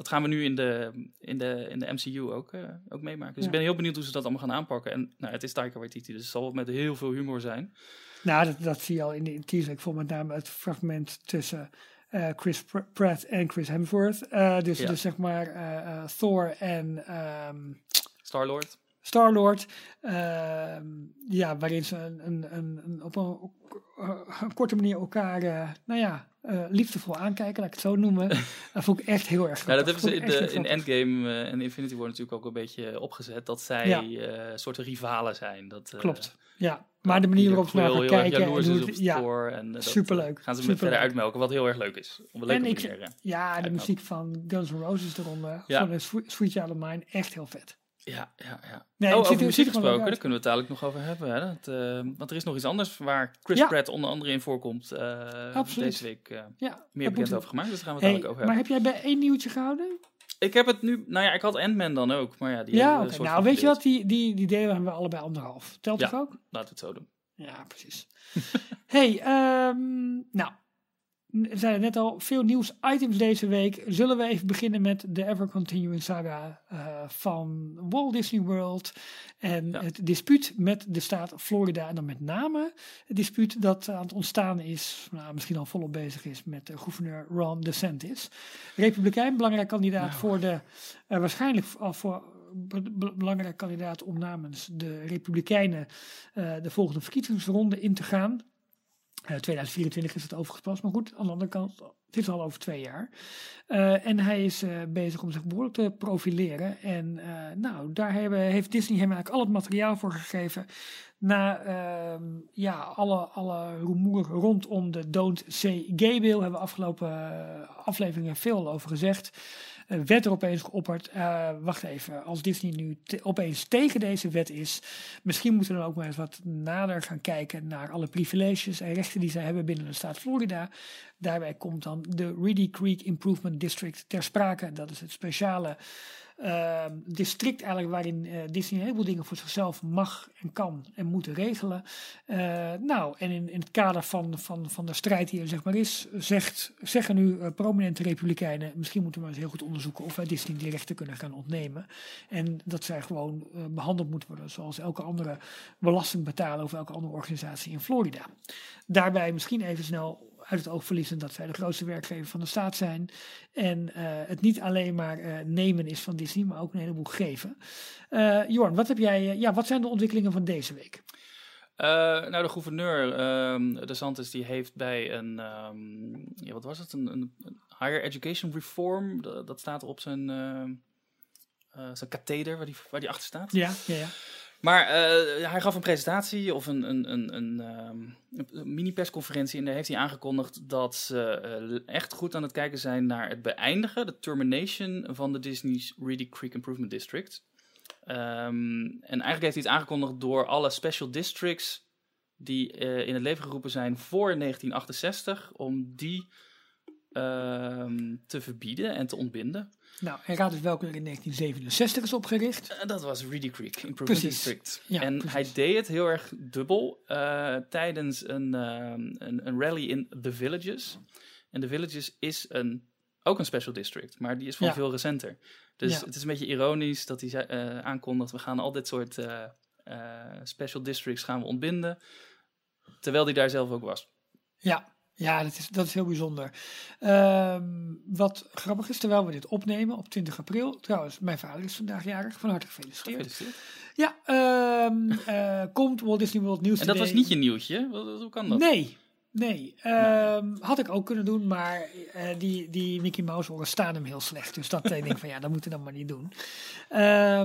dat gaan we nu in de, in de, in de MCU ook, eh, ook meemaken. Dus Ja. ik ben heel benieuwd hoe ze dat allemaal gaan aanpakken. En nou, het is Taika Waititi, dus het zal met heel veel humor zijn. Nou, dat, dat zie je al in de teaser. Ik vond met name het fragment tussen eh, Chris Pr- Pratt en Chris Hemsworth. Eh, dus, Ja. dus zeg maar Thor en ehm, Star-Lord. Star-Lord. ehm, ja, waarin ze een, een, een, een- op een, een korte manier elkaar, nou ja, eh, liefdevol aankijken, laat ik het zo noemen. dat vond ik echt heel erg Ja, dat grappig. hebben ze de, heel in grappig. Endgame eh, en Infinity War natuurlijk ook een beetje opgezet. Dat zij Ja. eh soorten rivalen zijn. Dat, Klopt, ja. Maar de manier er waarop ze naar heel, gaan heel erg kijken. jaloers en het- ja. En, dat, superleuk, gaan ze met verder uitmelken, wat heel erg leuk is. Leuke En ik- ja, de muziek van Guns N' Roses eronder. Ja. Van Sweet Child of Mine. Echt heel vet. Ja, ja, ja. Nee, oh, over er- muziek gesproken, daar kunnen we het dadelijk nog over hebben. Hè? Dat, eh, want er is nog iets anders waar Chris Ja. Pratt onder andere in voorkomt. Absoluut. Deze week eh, Ja, meer bekend over gemaakt, dus daar gaan we het Hey, dadelijk over maar hebben. heb jij bij één nieuwtje gehouden? Ik heb het nu, nou ja, ik had Ant-Man dan ook, maar ja, die ja, soort Nou, weet je wat? Die, die, die delen hebben we allebei anderhalf. Telt Ja. toch ook? Laten we het zo doen. Ja, precies. hey, ehm, nou, we zeiden net al, veel nieuws-items deze week. Zullen we even beginnen met de ever-continuing saga eh, van Walt Disney World en Ja. het dispuut met de staat Florida. En dan met name het dispuut dat aan het ontstaan is, nou, misschien al volop bezig is met gouverneur Ron DeSantis. Republikein, belangrijk kandidaat Nou. voor de, eh, waarschijnlijk al voor be- be- belangrijk kandidaat om namens de Republikeinen eh, de volgende verkiezingsronde in te gaan. Eh, 2024 is het overigens pas, maar goed, aan de andere kant, het is al over twee jaar. Eh, en hij is eh, bezig om zich behoorlijk te profileren. En eh, nou, daar hebben, heeft Disney hem eigenlijk al het materiaal voor gegeven. Na ehm, ja, alle, alle rumoer rondom de Don't Say Gay Bill hebben we afgelopen eh, afleveringen veel over gezegd. Eh, werd er opeens geopperd, eh, wacht even, als Disney nu opeens tegen deze wet is, misschien moeten we dan ook maar eens wat nader gaan kijken naar alle privileges en rechten die zij hebben binnen de staat Florida. Daarbij komt dan de Reedy Creek Improvement District ter sprake. Dat is het speciale ehm, district eigenlijk waarin eh, Disney een heleboel dingen voor zichzelf mag en kan en moet regelen. Eh, nou, en in, in het kader van, van, van de strijd die er zeg maar is, zegt, zeggen nu eh, prominente republikeinen, misschien moeten we eens heel goed onderzoeken of wij Disney die rechten kunnen gaan ontnemen. En dat zij gewoon eh, behandeld moeten worden zoals elke andere belastingbetaler of elke andere organisatie in Florida. Daarbij misschien even snel uit het oog verliezen dat zij de grootste werkgever van de staat zijn. En eh, het niet alleen maar eh, nemen is van Disney, maar ook een heleboel geven. Eh Jorn, wat, heb jij, ja, wat zijn de ontwikkelingen van deze week? Nou, de gouverneur, ehm de Santis, die heeft bij een, ehm, ja, wat was het, een, een, higher education reform, dat, dat staat op zijn, ehm, eh, zijn katheder waar die, waar die achter staat. Ja, ja, ja. Maar eh, hij gaf een presentatie of een, een, een, een, ehm, mini-persconferentie en daar heeft hij aangekondigd dat ze eh, echt goed aan het kijken zijn naar het beëindigen, de termination van de Disney's Reedy Creek Improvement District. Ehm, en eigenlijk heeft hij het aangekondigd door alle special districts die eh, in het leven geroepen zijn voor 1968, om die ehm, te verbieden en te ontbinden. Nou, en raad dus welke er in 1967 is opgericht. Eh, dat was Reedy Creek Improvement Precies. District. Ja, en precies. hij deed het heel erg dubbel eh, tijdens een, ehm, een, een rally in The Villages. En The Villages is een, ook een special district, maar die is van Ja. veel recenter. Dus Ja. het is een beetje ironisch dat hij eh, aankondigt, we gaan al dit soort eh, eh, special districts gaan we ontbinden. Terwijl hij daar zelf ook was. Ja, ja dat, is, dat is heel bijzonder. Ehm, wat grappig is, terwijl we dit opnemen op 20 april. Trouwens, mijn vader is vandaag jarig. Van harte gefeliciteerd. Gefeliciteerd. Ja, ehm, eh, komt Walt Disney World Nieuws En dat was niet je nieuwtje? Hoe kan dat? Nee, nee. Ehm, had ik ook kunnen doen, maar eh, die, die Mickey Mouse oren staan hem heel slecht. Dus dat denk ik van ja, dat moeten we dan maar niet doen. Eh,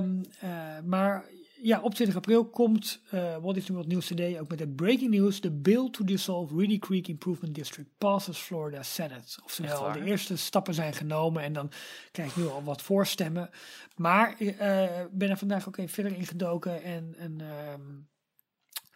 maar ja, op 20 april komt eh Walt Disney World News Today ook met het breaking news. The bill to dissolve Reedy Creek Improvement District passes Florida Senate. Oftewel, de eerste stappen zijn genomen en dan krijg ik nu al wat voorstemmen. Maar ik eh, ben er vandaag ook even verder in gedoken en... en ehm,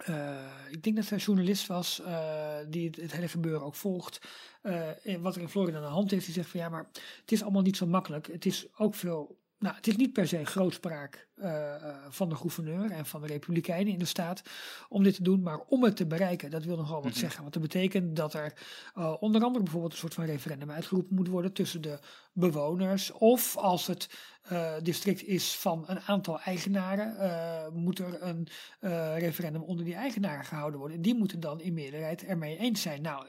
eh, ik denk dat hij journalist was uh, die het, het, hele gebeuren ook volgt. Uh, wat er in Florida aan de hand is, die zegt van ja, maar het is allemaal niet zo makkelijk. Het is ook veel. Nou, het is niet per se grootspraak uh, van de gouverneur en van de Republikeinen in de staat om dit te doen, maar om het te bereiken, dat wil nogal wat Mhm. zeggen. Want dat betekent dat er uh, onder andere bijvoorbeeld een soort van referendum uitgeroepen moet worden tussen de bewoners. Of als het uh, district is van een aantal eigenaren, uh, moet er een uh, referendum onder die eigenaren gehouden worden. Die moeten dan in meerderheid ermee eens zijn. Nou,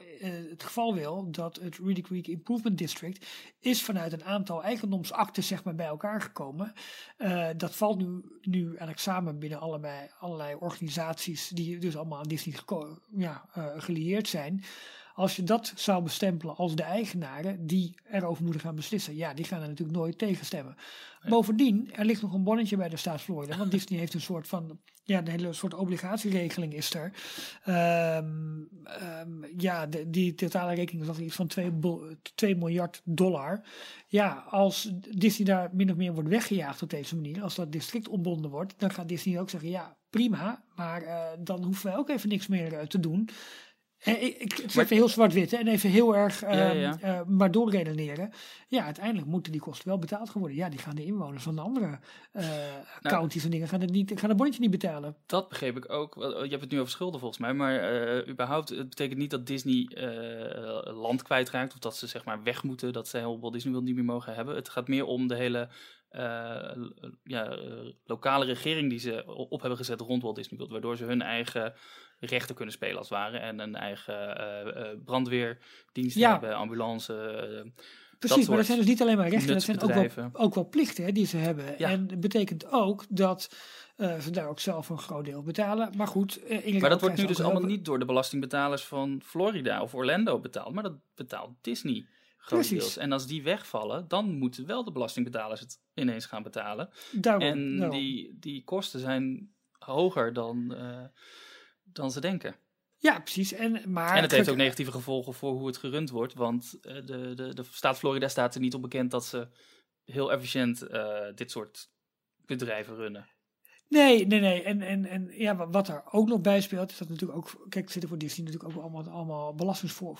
het geval wil dat het Reedy Creek Improvement District is vanuit een aantal eigendomsakten zeg maar bij elkaar gekomen. Dat valt nu, nu eigenlijk samen binnen allerlei, allerlei organisaties die dus allemaal aan Disney ja, gelieerd zijn. Als je dat zou bestempelen als de eigenaren die erover moeten gaan beslissen, ja, die gaan er natuurlijk nooit tegenstemmen. Bovendien, er ligt nog een bonnetje bij de staat Florida, want Disney heeft een soort van, ja, een hele soort obligatieregeling is er. Ehm, ehm, ja, de, die totale rekening is iets van 2, miljard dollar. Ja, als Disney daar min of meer wordt weggejaagd op deze manier, als dat district ontbonden wordt, dan gaat Disney ook zeggen, ja, prima, maar uh, dan hoeven wij ook even niks meer uh, te doen. Ik, ik, het is even heel zwart-wit en even heel erg uh, maar doorredeneren. Ja, uiteindelijk moeten die kosten wel betaald worden. Ja, die gaan de inwoners van de andere uh, nou, counties en dingen gaan het, niet, gaan het bonnetje niet betalen. Dat begreep ik ook. Je hebt het nu over schulden volgens mij. Maar uh, überhaupt, het betekent niet dat Disney land kwijtraakt. Of dat ze zeg maar weg moeten. Dat ze heel Walt Disney wil niet meer mogen hebben. Het gaat meer om de hele ja, lokale regering die ze op hebben gezet rond Walt Disney World. Waardoor ze hun eigen rechten kunnen spelen als het ware. En een eigen uh, brandweerdienst ja. hebben, ambulance. Precies, maar dat zijn dus niet alleen maar rechten, dat zijn ook wel, ook wel plichten hè, die ze hebben. En dat betekent ook dat uh, ze daar ook zelf een groot deel betalen. Maar goed, uh, Maar dat wordt nu dus allemaal niet door de belastingbetalers van Florida of Orlando betaald, maar dat betaalt Disney. Grotendeels. En als die wegvallen, dan moeten wel de belastingbetalers het ineens gaan betalen. Daarom, en Die, die kosten zijn hoger dan, dan ze denken. Ja, precies. En, maar en het heeft ook negatieve gevolgen voor hoe het gerund wordt. Want uh, de, de, de staat Florida staat er niet op bekend dat ze heel efficiënt uh, dit soort bedrijven runnen. Nee, nee, nee. En, en, en ja, wat er ook nog bij speelt, is dat natuurlijk ook. Kijk, zitten voor Disney natuurlijk ook allemaal, allemaal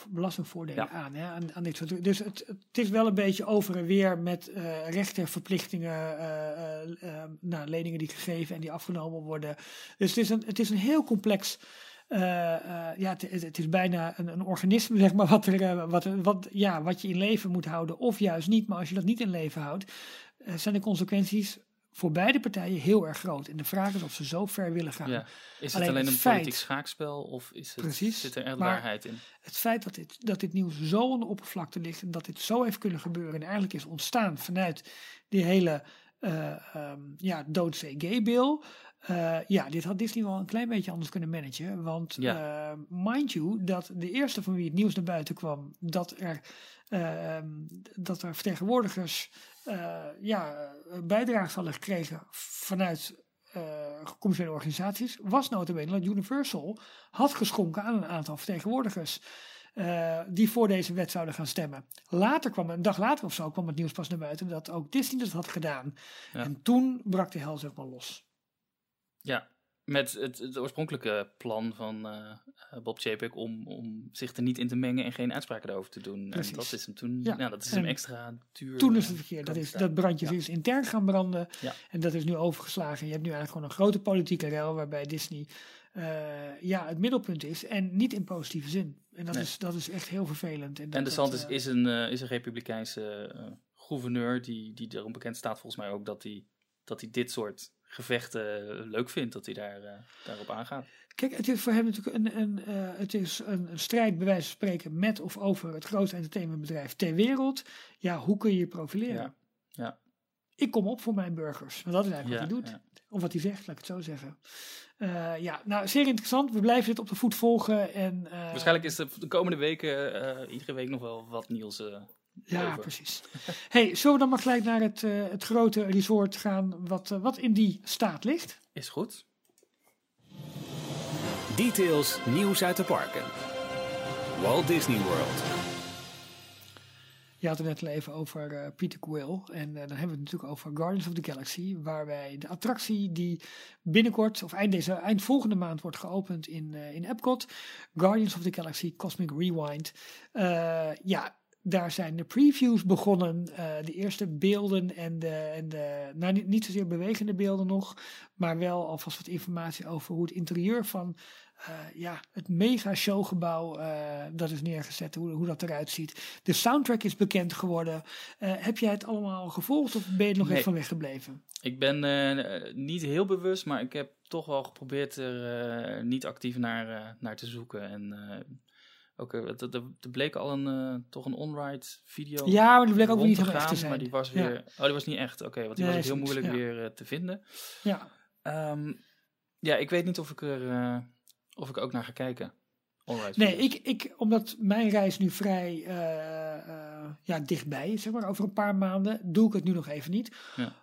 belastingvoordelen aan, hè, aan, aan dit soort. Dus het, het is wel een beetje over en weer met uh, rechten, verplichtingen, uh, uh, nou, leningen die gegeven en die afgenomen worden. Dus het is een, het is een heel complex. ja, het, het, is bijna een, een organisme, zeg maar, wat, er, wat, wat, ja, wat je in leven moet houden, of juist niet. Maar als je dat niet in leven houdt, zijn de consequenties voor beide partijen heel erg groot. En de vraag is of ze zo ver willen gaan. Ja. Is het alleen, een politiek schaakspel of is het, precies, zit er echt waarheid in? Het feit dat dit, dat dit nieuws zo aan de oppervlakte ligt en dat dit zo heeft kunnen gebeuren en eigenlijk is ontstaan vanuit die hele uh, um, ja, doodzee gay bill. Uh, ja, dit had Disney wel een klein beetje anders kunnen managen. Want ja. uh, mind you, dat de eerste van wie het nieuws naar buiten kwam, dat er, dat er vertegenwoordigers uh, ja, bijdrage hadden gekregen vanuit uh, commerciële organisaties, was notabene dat Universal had geschonken aan een aantal vertegenwoordigers. Uh, die voor deze wet zouden gaan stemmen. Later kwam, een dag later of zo, kwam het nieuws pas naar buiten dat ook Disney dat had gedaan. Ja. En toen brak de hel zeg maar los. Ja, met het, het, oorspronkelijke plan van uh, Bob Chapek om, om zich er niet in te mengen en geen uitspraken erover te doen. Precies. En dat is hem toen, ja. Nou, dat is hem extra duur. Toen is het verkeerd. Dat, is, dat brandje ja. is intern gaan branden. Ja. En dat is nu overgeslagen. Je hebt nu eigenlijk gewoon een grote politieke rel waarbij Disney uh, ja, het middelpunt is. En niet in positieve zin. En dat, nee. is, dat is echt heel vervelend. En, en de Santis uh, is, een, is een republikeinse gouverneur die, die erom bekend staat volgens mij ook dat hij dat hij dit soort gevechten leuk vindt, dat hij daar, uh, daarop aangaat. Kijk, het is voor hem natuurlijk een, een, uh, het is een, een, strijd, bij wijze van spreken, met of over het grootste entertainmentbedrijf ter wereld. Ja, hoe kun je je profileren? Ja. ja. Ik kom op voor mijn burgers. Want dat is eigenlijk ja, wat hij doet. Ja. Of wat hij zegt, laat ik het zo zeggen. Uh, ja, nou, zeer interessant. We blijven dit op de voet volgen. En, Waarschijnlijk is er de komende weken iedere week nog wel wat nieuws ja, over. precies. hey, zullen we dan maar gelijk naar het, uh, het grote resort gaan wat, uh, wat in die staat ligt? Is goed. Details, nieuws uit de parken. Walt Disney World. Je had het net al even over uh, Peter Quill. En dan hebben we het natuurlijk over Guardians of the Galaxy. Waar wij de attractie die binnenkort, of eind, deze, eind volgende maand wordt geopend in, in Epcot. Guardians of the Galaxy Cosmic Rewind. ja, daar zijn de previews begonnen. Uh, de eerste beelden en de, en de nou niet, niet zozeer bewegende beelden nog, maar wel alvast wat informatie over hoe het interieur van uh, ja, het mega showgebouw uh, dat is neergezet, hoe, hoe dat eruit ziet. De soundtrack is bekend geworden. heb jij het allemaal gevolgd of ben je er nog nee. even van weggebleven? Ik ben niet heel bewust, maar ik heb toch wel geprobeerd er niet actief naar, naar te zoeken. En ook, er, er bleek al een, uh, toch een on-ride video. Ja, maar die bleek ook niet helemaal echt te zijn. Maar die was weer. Ja. Oh, die was niet echt. Oké, okay, want die nee, was heel moeilijk ja. weer uh, te vinden. Ja. Um, ja, ik weet niet of ik er uh, of ik ook naar ga kijken. On-ride Nee, video's. ik, ik, omdat mijn reis nu vrij eh, eh, ja, dichtbij is, zeg maar, over een paar maanden, doe ik het nu nog even niet. Ja.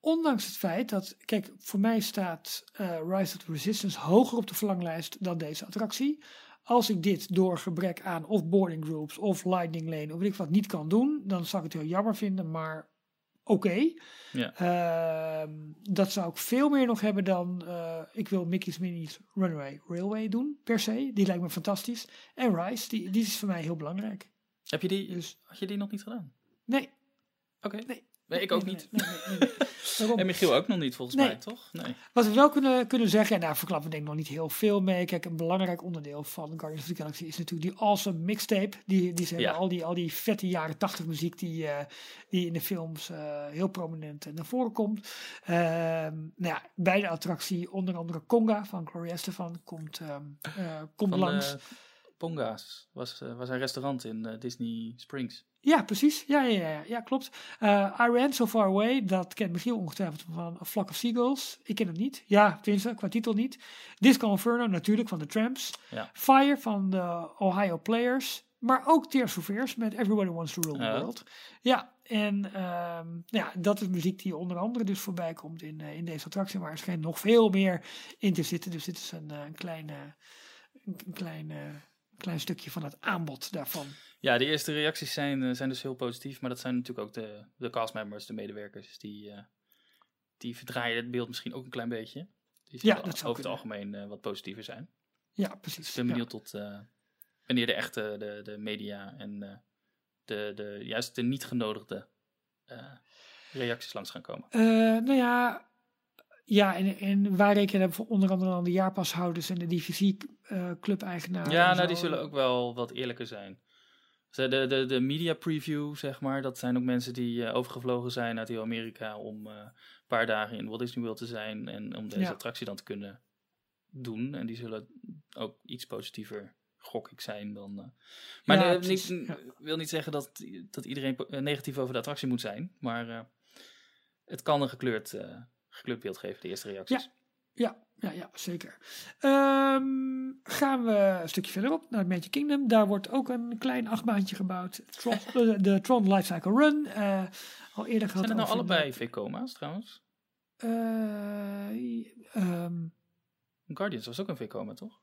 Ondanks het feit dat, kijk, voor mij staat eh, Rise of the Resistance hoger op de verlanglijst dan deze attractie. Als ik dit door gebrek aan of boarding groups of lightning lane of weet ik wat niet kan doen, dan zou ik het heel jammer vinden, maar oké. Ja. Ehm, dat zou ik veel meer nog hebben dan eh, ik wil Mickey's Minnie's Runaway Railway doen, per se. Die lijkt me fantastisch. En Rise, die, die is voor mij heel belangrijk. Heb je die, Dus had je die nog niet gedaan? nee. Oké. Nee. Nee, ik ook niet. nee, nee, nee, nee. Daarom. En Michiel ook nog niet, volgens Nee. mij, toch? Nee. Wat we wel kunnen, kunnen zeggen, en daar verklappen we denk ik nog niet heel veel mee. Kijk, een belangrijk onderdeel van Guardians of the Galaxy is natuurlijk die awesome mixtape. Die, die ze hebben, al die, al die vette jaren 80 muziek die, eh, die in de films eh, heel prominent eh, naar voren komt. Ehm, nou ja, bij de attractie, onder andere Conga van Gloria Estefan, komt, ehm, eh, komt Van langs. Ponga's was, was een restaurant in Disney Springs. Ja, precies. Ja, ja, ja, ja klopt. Eh I Ran So Far Away, dat kent Michiel ongetwijfeld van A Flock of Seagulls. Ik ken het niet. Ja, tenminste, qua titel niet. Disco Inferno natuurlijk van de Tramps. Ja. Fire van de Ohio Players. Maar ook Tears of Fears met Everybody Wants to Rule the. World. Ja, en ehm, ja, dat is muziek die onder andere dus voorbij komt in, eh, in deze attractie. Maar er schijnt nog veel meer in te zitten. Dus dit is een, eh, een klein, eh, een, een klein, stukje van het aanbod daarvan. Ja, de eerste reacties zijn, eh, zijn dus heel positief. Maar dat zijn natuurlijk ook de, de castmembers, de medewerkers. Die, eh, die verdraaien het beeld misschien ook een klein beetje. Die Ja, dat zou over het algemeen eh, wat positiever zijn. Ja, precies. Dus ik ben Ja. benieuwd tot wanneer de echte de, de media en de, de, juist de niet genodigde reacties langs gaan komen. Nou ja, ja en, en wij rekenen voor onder andere aan de jaarpashouders en de divisie-club-eigenaren. ja, nou die zullen ook wel wat eerlijker zijn. De, de, de media preview, zeg maar, dat zijn ook mensen die eh, overgevlogen zijn uit heel Amerika om eh, een paar dagen in Walt Disney World te zijn en om deze Ja. attractie dan te kunnen doen. En die zullen ook iets positiever, gok ik, zijn dan... eh. Maar Ja, niet- wil niet zeggen dat, dat iedereen negatief over de attractie moet zijn, maar het kan een gekleurd, eh, beeld geven, de eerste reacties. Ja, ja, ja, zeker. Ehm, gaan we een stukje verderop naar Magic Kingdom. Daar wordt ook een klein achtbaantje gebouwd. Tron, de, de Tron Lifecycle Run. eh, al eerder gehad Zijn het nou allebei V-coma's trouwens? Eh, ehm, Guardians was ook een V-coma, toch?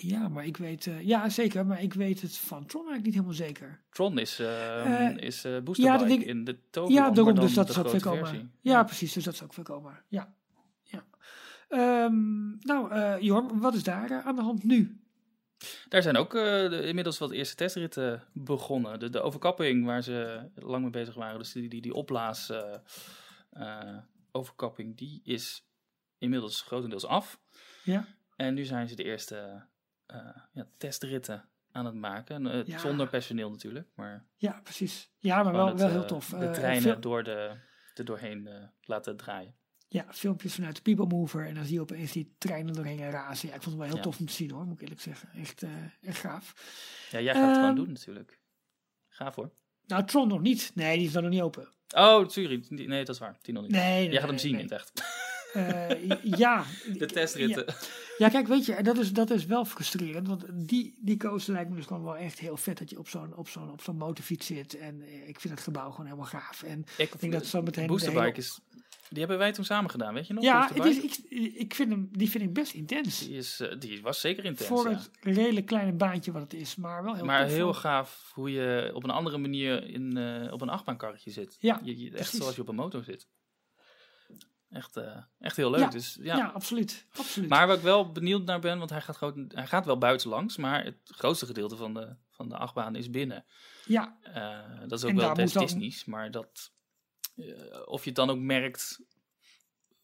Ja, maar ik weet... eh, ja, zeker. Maar ik weet het van Tron eigenlijk niet helemaal zeker. Tron is, Eh, is eh Booster ja, ja, dat denk ik- in de Toverland, Ja, maar daarom, dus dat grote veel komen. Ja, precies, dus dat is ook veel komen. Ja, ja. Ehm, nou, Jorn, wat is daar aan de hand nu? Daar zijn ook de- inmiddels wat eerste testritten begonnen. De, de overkapping waar ze lang mee bezig waren, dus die, die, die opblaas eh, overkapping, die is inmiddels grotendeels af. Ja. En nu zijn ze de eerste ja, testritten aan het maken. Eh, Ja. Zonder personeel natuurlijk, maar Ja, precies. Ja, maar wel, het, wel eh, heel tof. de Eh, treinen veel- door de, er doorheen eh, laten draaien. ja, filmpjes vanuit de People Mover. En dan zie je opeens die treinen doorheen razen. Ja, ik vond het wel heel Ja. tof om te zien hoor, moet ik eerlijk zeggen. Echt, eh, echt gaaf. Ja, jij gaat het gewoon Ehm, doen natuurlijk. Gaaf hoor. Nou, Tron nog niet. Nee, die is dan nog niet open. Oh, sorry. Nee, dat is waar. Die nog niet. Nee, nee, Jij gaat hem zien nee. in het echt. Eh, ja. De testritten. Ja, ja, kijk, weet je, dat is, dat is wel frustrerend. Want die, die coaster lijkt me dus gewoon wel echt heel vet dat je op zo'n op zo'n op zo'n motorfiets zit. En eh, ik vind het gebouw gewoon helemaal gaaf. En Ik denk dat zo meteen Boosterbike is... Die hebben wij toen samen gedaan, weet je nog? ja, het Boosterbike? is, ik, ik vind hem, die vind ik best intens. Die, is, eh, die was zeker intens, voor ja. het redelijk kleine baantje wat het is, maar wel heel Maar heel gaaf hoe je op een andere manier in, op een achtbaankarretje zit. Ja, je, je- echt precies. zoals je op een motor zit. Echt, eh, echt heel leuk. Ja, Dus, Ja, ja. absoluut. absoluut. Maar waar ik wel benieuwd naar ben, want hij gaat, groot, hij gaat wel buitenlangs, maar het grootste gedeelte van de, van de achtbaan is binnen. ja, Eh, dat is ook En wel dan- Disney's, maar dat, eh, of je het dan ook merkt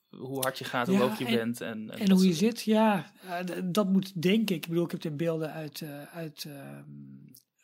hoe hard je gaat, hoe Ja, hoog je en- bent. En, en dat hoe je zit, ja, dat moet denk ik. Ik bedoel, ik heb de beelden uit, uit ehm, eh,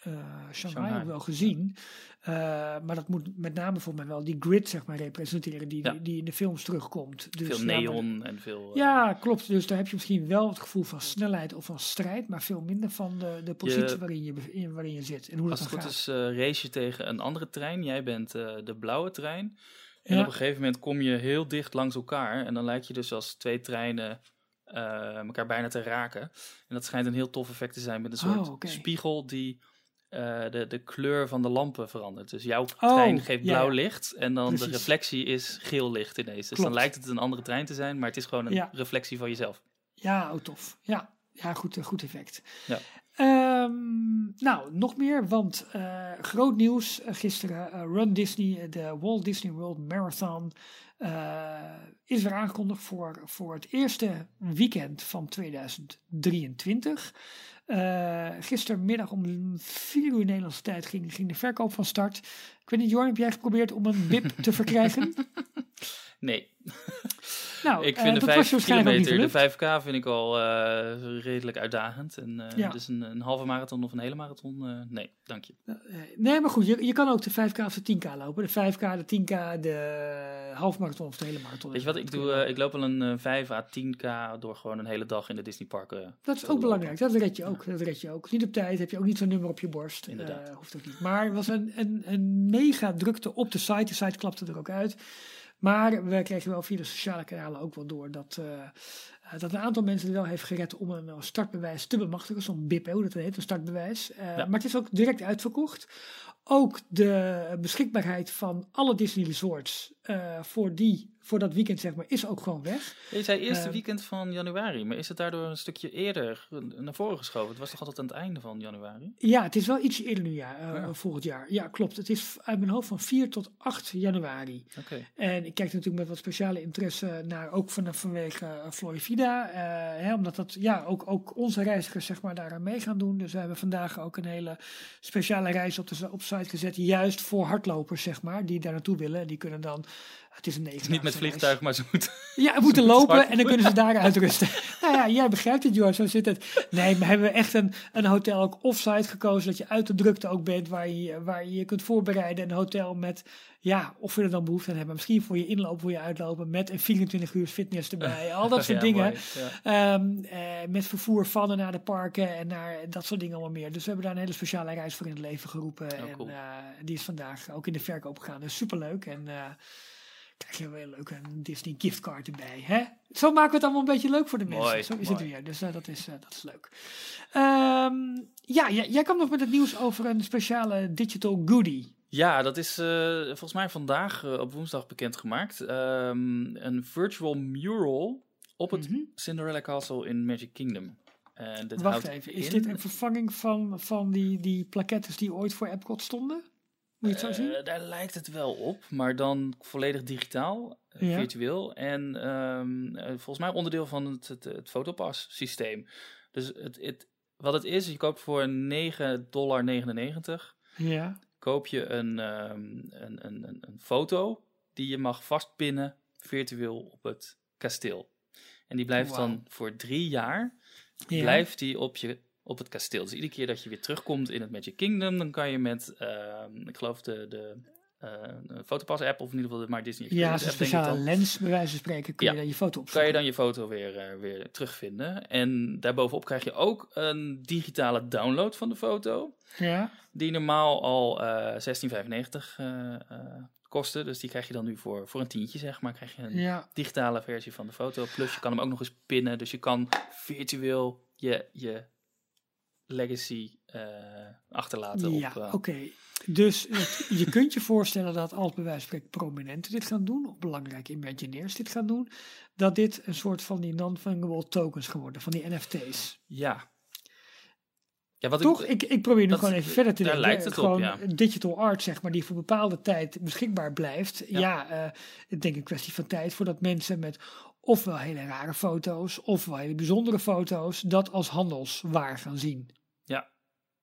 Shanghai, Shanghai. ook wel gezien. Eh, maar dat moet met name voor mij wel die grid, zeg maar, representeren die, Ja. die, die in de films terugkomt. Dus, Veel ja, maar- neon en veel... eh, Ja, klopt. Dus daar heb je misschien wel het gevoel van snelheid of van strijd, maar veel minder van de, de positie waarin, je, in- waarin je zit en hoe dat Als dan het goed gaat. is, eh race je tegen een andere trein. Jij bent eh, de blauwe trein. En Ja. op een gegeven moment kom je heel dicht langs elkaar. En dan lijkt je dus als twee treinen eh, elkaar bijna te raken. En dat schijnt een heel tof effect te zijn met een soort Oh, oké. spiegel die eh, de, de kleur van de lampen verandert. Dus jouw Oh, trein geeft blauw ja. licht en dan de reflectie is geel licht ineens. Dus dan lijkt het een andere trein te zijn, maar het is gewoon een Ja. reflectie van jezelf. Ja, oh tof. Ja, ja goed, eh, goed effect. Ja. Ehm, nou, nog meer, want eh, groot nieuws gisteren. Run Disney, de Walt Disney World Marathon, is weer aangekondigd voor, voor het eerste weekend van 2023. Eh, gistermiddag om 4 uur Nederlandse tijd ging, ging de verkoop van start. Ik weet niet, Jorn, heb jij geprobeerd om een BIP te verkrijgen? Nee, Nou, ik eh, vind de dat was je 5 waarschijnlijk ook niet kilometer, de gelukt. 5K vind ik al eh, redelijk uitdagend. En eh, Ja. dus een, een halve marathon of een hele marathon, nee, dank je. Nee, maar goed, je, je kan ook de 5K of de 10K lopen. De 5K, de 10K, de halfmarathon of de hele marathon. Weet je wat, ik doe, ik loop wel een eh, 5 à 10k door gewoon een hele dag in de Disney parken. Dat is ook lopen. belangrijk, dat red je ook. Dat red je ook. Niet op tijd, heb je ook niet zo'n nummer op je borst. Inderdaad. Hoeft ook niet. Maar er was een, een, een mega drukte op de site. De site klapte er ook uit. Maar we kregen wel via de sociale kanalen ook wel door dat, eh, eh, dat een aantal mensen het wel heeft gered om een startbewijs te bemachtigen. Zo'n BIP, hoe dat heet, een startbewijs. Eh, Ja. Maar het is ook direct uitverkocht. Ook de beschikbaarheid van alle Disney resorts voor, die, voor dat weekend zeg maar, is ook gewoon weg. Je zei eerste Eh, weekend van januari, maar is het daardoor een stukje eerder naar voren geschoven? Het was toch altijd aan het einde van januari? Ja, het is wel iets eerder nu, ja, eh, Ja. volgend jaar. Ja, klopt. Het is uit mijn hoofd van 4 tot 8 januari. Oké. En ik kijk natuurlijk met wat speciale interesse naar, ook van, vanwege uh, Florida. eh, hè, omdat dat, ja, ook, ook onze reizigers zeg maar daar aan mee gaan doen. Dus we hebben vandaag ook een hele speciale reis op de op site gezet. Juist voor hardlopers, zeg maar, die daar naartoe willen. Die kunnen dan, het is een negen. Niet met vliegtuig, maar ze moeten... Ja, we moeten lopen hard en dan kunnen ze daar uitrusten. nou ja, jij begrijpt het, Johan, zo zit het. Nee, maar hebben we echt een, een hotel ook offsite gekozen, dat je uit de drukte ook bent, waar je waar je, je kunt voorbereiden. Een hotel met, ja, of we er dan behoefte aan hebben. Misschien voor je inlopen, voor je uitlopen, met een 24 uur fitness erbij. Al dat soort Ja, dingen. mooi. Ja. Ehm, eh, met vervoer van en naar de parken en naar dat soort dingen allemaal meer. Dus we hebben daar een hele speciale reis voor in het leven geroepen. en cool. eh, die is vandaag ook in de verkoop gegaan. Dus superleuk. En eh krijg je wel een Disney giftcard erbij. Hè? Zo maken we het allemaal een beetje leuk voor de mensen. Mooi, Zo is mooi. het weer. Dus eh, dat, is, eh, dat is leuk. Ehm, ja, jij, jij kwam nog met het nieuws over een speciale digital goodie. Ja, dat is eh, volgens mij vandaag op woensdag bekendgemaakt. Ehm een virtual mural op het Mhm. Cinderella Castle in Magic Kingdom. Dit Wacht even, is in- dit een vervanging van, van die, die plaquettes die ooit voor Epcot stonden? Moet je het zo zien? Eh, daar lijkt het wel op, maar dan volledig digitaal, eh, Ja. virtueel. En ehm, eh, volgens mij onderdeel van het, het, het Photopass systeem. Dus het, het, wat het is, je koopt voor 9,99 dollar Ja. koop je een, ehm, een, een, een, een foto die je mag vastpinnen virtueel op het kasteel. En die blijft dan voor drie jaar ja. blijft die op, je, op het kasteel. Dus iedere keer dat je weer terugkomt in het Magic Kingdom, dan kan je met, ehm, ik geloof de, de eh, Fotopass app, of in ieder geval de My Disney Ja, Experience denk ik speciale dan, lens, bij wijze van spreken, kun je Ja. daar je foto op kan je dan je foto weer, eh, weer terugvinden. En daarbovenop krijg je ook een digitale download van de foto. Ja, Die normaal al eh 16,95 eh, eh, kostte. Dus die krijg je dan nu voor, voor een tientje, zeg maar. Krijg je een ja. digitale versie van de foto. Plus je kan hem ook nog eens pinnen. Dus je kan virtueel je, je legacy eh, achterlaten ja op... eh, oké. Dus het- je kunt je voorstellen dat als bij wijze van spreken prominenten dit gaan doen, of belangrijke Imagineers dit gaan doen, dat dit een soort van die non-fungible tokens geworden, van die NFT's. Ja. Ja, wat Toch? Ik, Ik, ik probeer nu dat- gewoon even verder te denken. lijkt het op, ja. digital art, zeg maar, die voor bepaalde tijd beschikbaar blijft. Ja, Ja. eh, ik denk een kwestie van tijd voordat mensen met ofwel hele rare foto's, ofwel hele bijzondere foto's, dat als handelswaar gaan zien.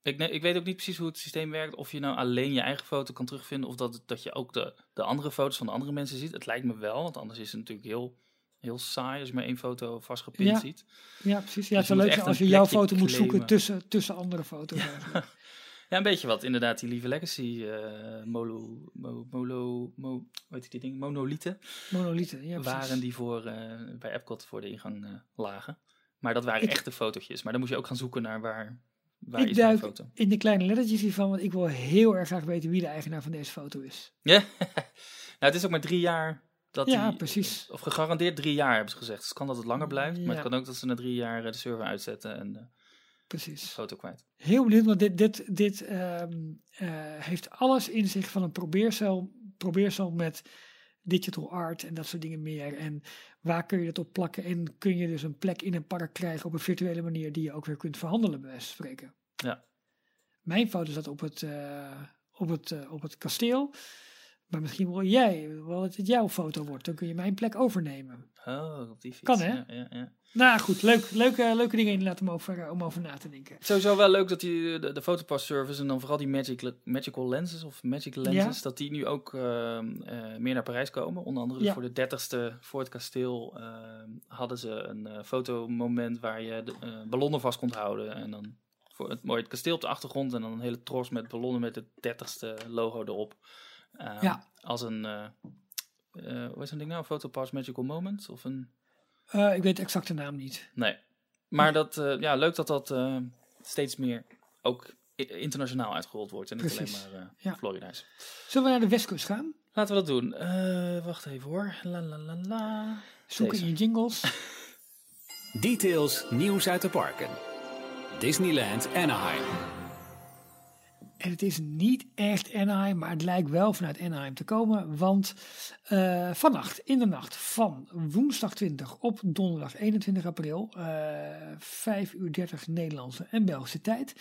ik, nee, ik weet ook niet precies hoe het systeem werkt. Of je nou alleen je eigen foto kan terugvinden. Of dat, dat je ook de, de andere foto's van de andere mensen ziet. Het lijkt me wel. Want anders is het natuurlijk heel, heel saai als je maar één foto vastgepind Ja. ziet. Ja, precies. Ja, Dus het zou leuk zijn als je jouw foto moet zoeken tussen, tussen andere foto's. eigenlijk. Ja, een beetje wat inderdaad die lieve legacy eh molo, mo, molo, mo, hoe heet die ding? Monolieten Monolithen, ja, precies. waren die voor, eh, bij Epcot voor de ingang eh, lagen. Maar dat waren Ik- echte fotootjes. Maar dan moest je ook gaan zoeken naar waar, waar Ik is mijn duik foto. in de kleine lettertjes hiervan, want ik wil heel erg graag weten wie de eigenaar van deze foto is. Ja, nou, het is ook maar drie jaar Dat Ja, die- precies. Of gegarandeerd drie jaar hebben ze gezegd. Dus het kan dat het langer blijft, maar het kan ook dat ze na drie jaar de server uitzetten en Precies. foto kwijt. Heel benieuwd, want dit, dit, dit ehm, eh, heeft alles in zich van een probeersel, probeersel met digital art en dat soort dingen meer. En waar kun je dat op plakken? En kun je dus een plek in een park krijgen op een virtuele manier die je ook weer kunt verhandelen, bij wijze van spreken. Ja. Mijn foto zat op het, eh, op het, eh, op het kasteel. Maar misschien wil jij, wel dat het jouw foto wordt. Dan kun je mijn plek overnemen. Oh, op die fiets. Kan, hè? Ja, ja, ja. Nou goed, leuk, leuke, leuke dingen inderdaad om over, eh, om over na te denken. Sowieso wel leuk dat die, de, de Photopass service en dan vooral die magic, magical lenses of magic lenses, dat die nu ook ehm, eh, meer naar Parijs komen. Onder andere voor de dertigste voor het kasteel ehm, hadden ze een eh, fotomoment waar je de, eh, ballonnen vast kon houden. En dan voor het mooie het kasteel op de achtergrond en dan een hele tros met ballonnen met het dertigste logo erop. Ehm, Ja. Als een, eh eh hoe is dat ding nou? Een Photopass Magical Moment? Of een... Eh, ik weet de exacte naam niet. Nee. Maar dat, eh, ja, leuk dat dat eh, steeds meer ook internationaal uitgerold wordt. En niet Precies. alleen maar eh Ja. Florida is. Zullen we naar de westkust gaan? Laten we dat doen. Eh, wacht even hoor. La la la la. Zoeken Deze. in je jingles. Details nieuws uit de parken. Disneyland Anaheim. En het is niet echt Anaheim, maar het lijkt wel vanuit Anaheim te komen. Want eh, vannacht, in de nacht van woensdag 20 op donderdag 21 april, eh 5 uur 30 Nederlandse en Belgische tijd,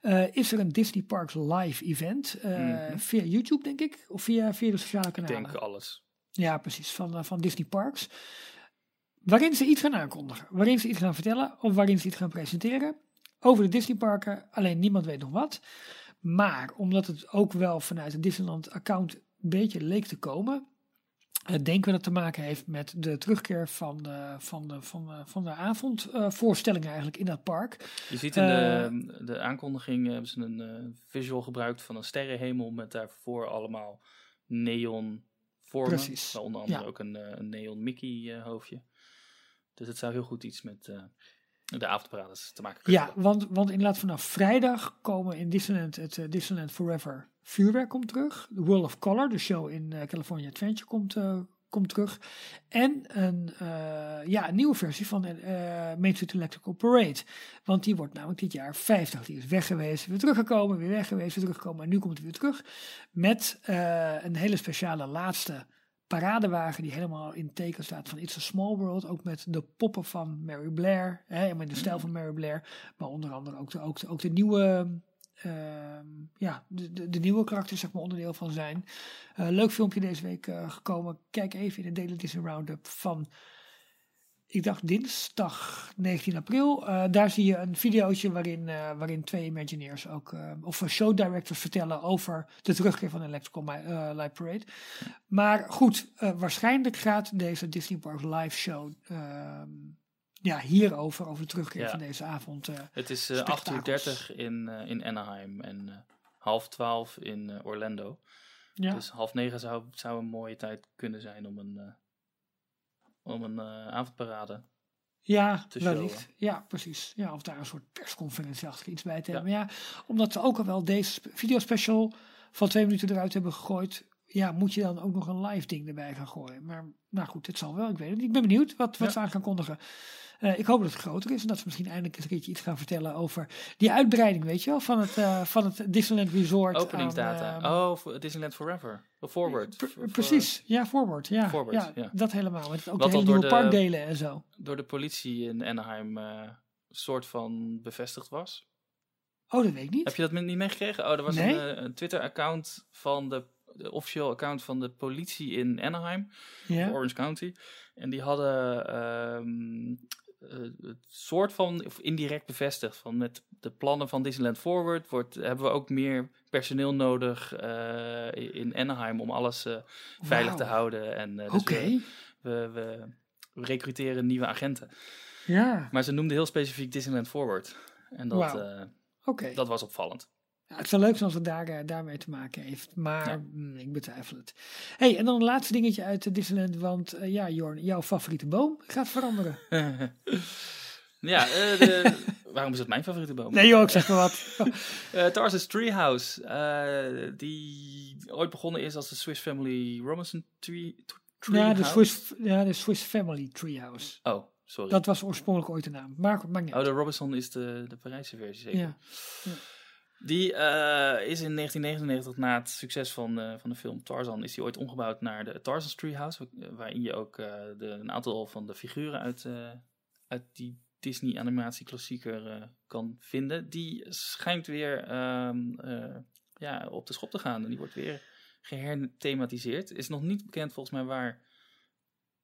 eh, is er een Disney Parks live event. Mhm. Via YouTube, denk ik, of via, via de sociale Ik kanalen. denk alles. Ja, precies, van, van Disney Parks. Waarin ze iets gaan aankondigen, waarin ze iets gaan vertellen of waarin ze iets gaan presenteren over de Disneyparken. Alleen niemand weet nog wat. Maar omdat het ook wel vanuit het Disneyland-account een beetje leek te komen, eh, denken we dat het te maken heeft met de terugkeer van de, van de, van de, van de avondvoorstellingen eigenlijk in dat park. Je ziet in Eh, de, de aankondiging hebben ze een eh, visual gebruikt van een sterrenhemel met daarvoor allemaal neon vormen. Precies, Onder andere ja. ook een, eh, een neon Mickey eh, hoofdje. Dus het zou heel goed iets met eh, de avondparades te maken kunnen Ja, hebben. want, want inderdaad vanaf vrijdag komen in Disneyland het eh, Disneyland Forever vuurwerk komt terug. The World of Color, de show in eh, California Adventure, komt, eh, komt terug. En een, ja, een nieuwe versie van eh Main Street Electrical Parade. Want die wordt namelijk dit jaar 50. Die is weg geweest, weer teruggekomen, weer weg geweest, weer teruggekomen. En nu komt hij weer terug met een hele speciale laatste paradewagen die helemaal in teken staat van It's a Small World. Ook met de poppen van Mary Blair. Hè, en met de stijl van Mary Blair. Maar onder andere ook de, ook de, nieuwe... ehm, ja, de, de, de nieuwe karakters zeg maar onderdeel van zijn. Eh, leuk filmpje deze week eh, gekomen. Kijk even in de Daily Disney Roundup van, ik dacht dinsdag 19 april. Eh, daar zie je een videootje waarin, eh, waarin twee Imagineers ook, eh, of show directors vertellen over de terugkeer van Electrical Light Parade. Maar goed, waarschijnlijk gaat deze Disney Parks live show ehm, ja, hierover, over de terugkeer Ja. van deze avond. Het is eh 8 uur spektakels. 30 in, in Anaheim en half 12 in Orlando. ja. Dus half negen zou, zou een mooie tijd kunnen zijn om een, om een eh, avondparade. Ja, wellicht. Ja, precies. Ja, of daar een soort persconferentie achter iets bij te Ja. hebben. Maar ja, omdat ze ook al wel deze sp- videospecial van twee minuten eruit hebben gegooid. Ja, moet je dan ook nog een live ding erbij gaan gooien. Maar nou goed, het zal wel. Ik weet het niet. Ik ben benieuwd wat, wat Ja. ze aan gaan kondigen. Eh, ik hoop dat het groter is en dat ze misschien eindelijk eens een keertje iets gaan vertellen over die uitbreiding, weet je wel, van het, eh, van het Disneyland Resort. Openingsdata. aan, ehm, oh, voor Disneyland Forever. Forward. pre- precies, ja, forward. Ja, Forward, ja, ja. dat helemaal. Met ook Wat de hele nieuwe de- parkdelen en zo. door de politie in Anaheim eh soort van bevestigd was. Oh, dat weet ik niet. Heb je dat niet meegekregen? Oh, er was Nee. een, eh, een Twitter-account van de, de officieel account van de politie in Anaheim. Orange County. En die hadden ehm, eh, het soort van, of indirect bevestigd, van met de plannen van Disneyland Forward wordt, hebben we ook meer personeel nodig eh, in Anaheim om alles eh, veilig te houden. En, eh, Oké. dus we, we, we, we recruteren nieuwe agenten. Ja, Maar ze noemden heel specifiek Disneyland Forward. En dat, eh, dat was opvallend. Ja, het zou leuk zijn als het daar, eh, daarmee te maken heeft. Maar Ja. mm, ik betwijfel het. hey, en dan een laatste dingetje uit eh, Disneyland. Want eh, ja, Jorn, jouw favoriete boom gaat veranderen. ja, de, waarom is het mijn favoriete boom? Nee joh, ik zeg maar wat. Eh Tarsus Treehouse, eh, die ooit begonnen is als de Swiss Family Robinson Tree, Ja, de Treehouse? Swiss, ja, de Swiss Family Treehouse. Oh, sorry. Dat was oorspronkelijk ooit de naam. Maar maakt niet Oh, de Robinson is de, de Parijse versie zeker. Ja. Die eh, is in 1999, na het succes van, eh, van de film Tarzan, is die ooit omgebouwd naar de Tarzan's Treehouse. wa- Waarin je ook eh, een aantal van de figuren uit, uit die Disney animatie klassieker kan vinden. Die schijnt weer ehm, eh, ja, op de schop te gaan. En die wordt weer geherthematiseerd. Is nog niet bekend volgens mij waar,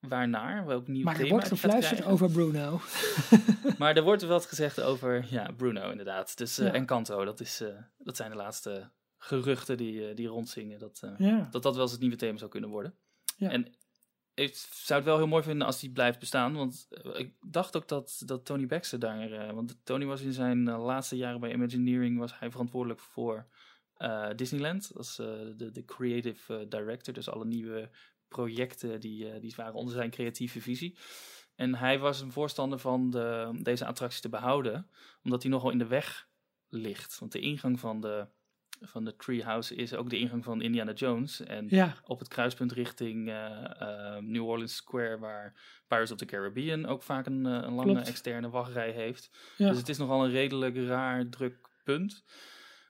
waarnaar, welk nieuw Maar er wordt gefluisterd over Bruno. Maar er wordt wat gezegd over ja, Bruno inderdaad. Dus, eh Ja. En Kanto, dat, is, eh, dat zijn de laatste geruchten die, eh, die rondzingen. Dat, Ja. dat dat wel eens het nieuwe thema zou kunnen worden. Ja. En ik zou het wel heel mooi vinden als die blijft bestaan. Want ik dacht ook dat, dat Tony Baxter daar... want Tony was in zijn laatste jaren bij Imagineering... was hij verantwoordelijk voor Disneyland. Is eh, de, de creative director. Dus alle nieuwe projecten die, eh, die waren onder zijn creatieve visie. En hij was een voorstander van de, deze attractie te behouden. Omdat die nogal in de weg ligt. Want de ingang van de, van de Treehouse is ook de ingang van Indiana Jones. En Ja, op het kruispunt richting eh, eh, New Orleans Square, waar Pirates of the Caribbean ook vaak een, een lange Klopt. externe wachtrij heeft. ja. Dus het is nogal een redelijk raar druk punt.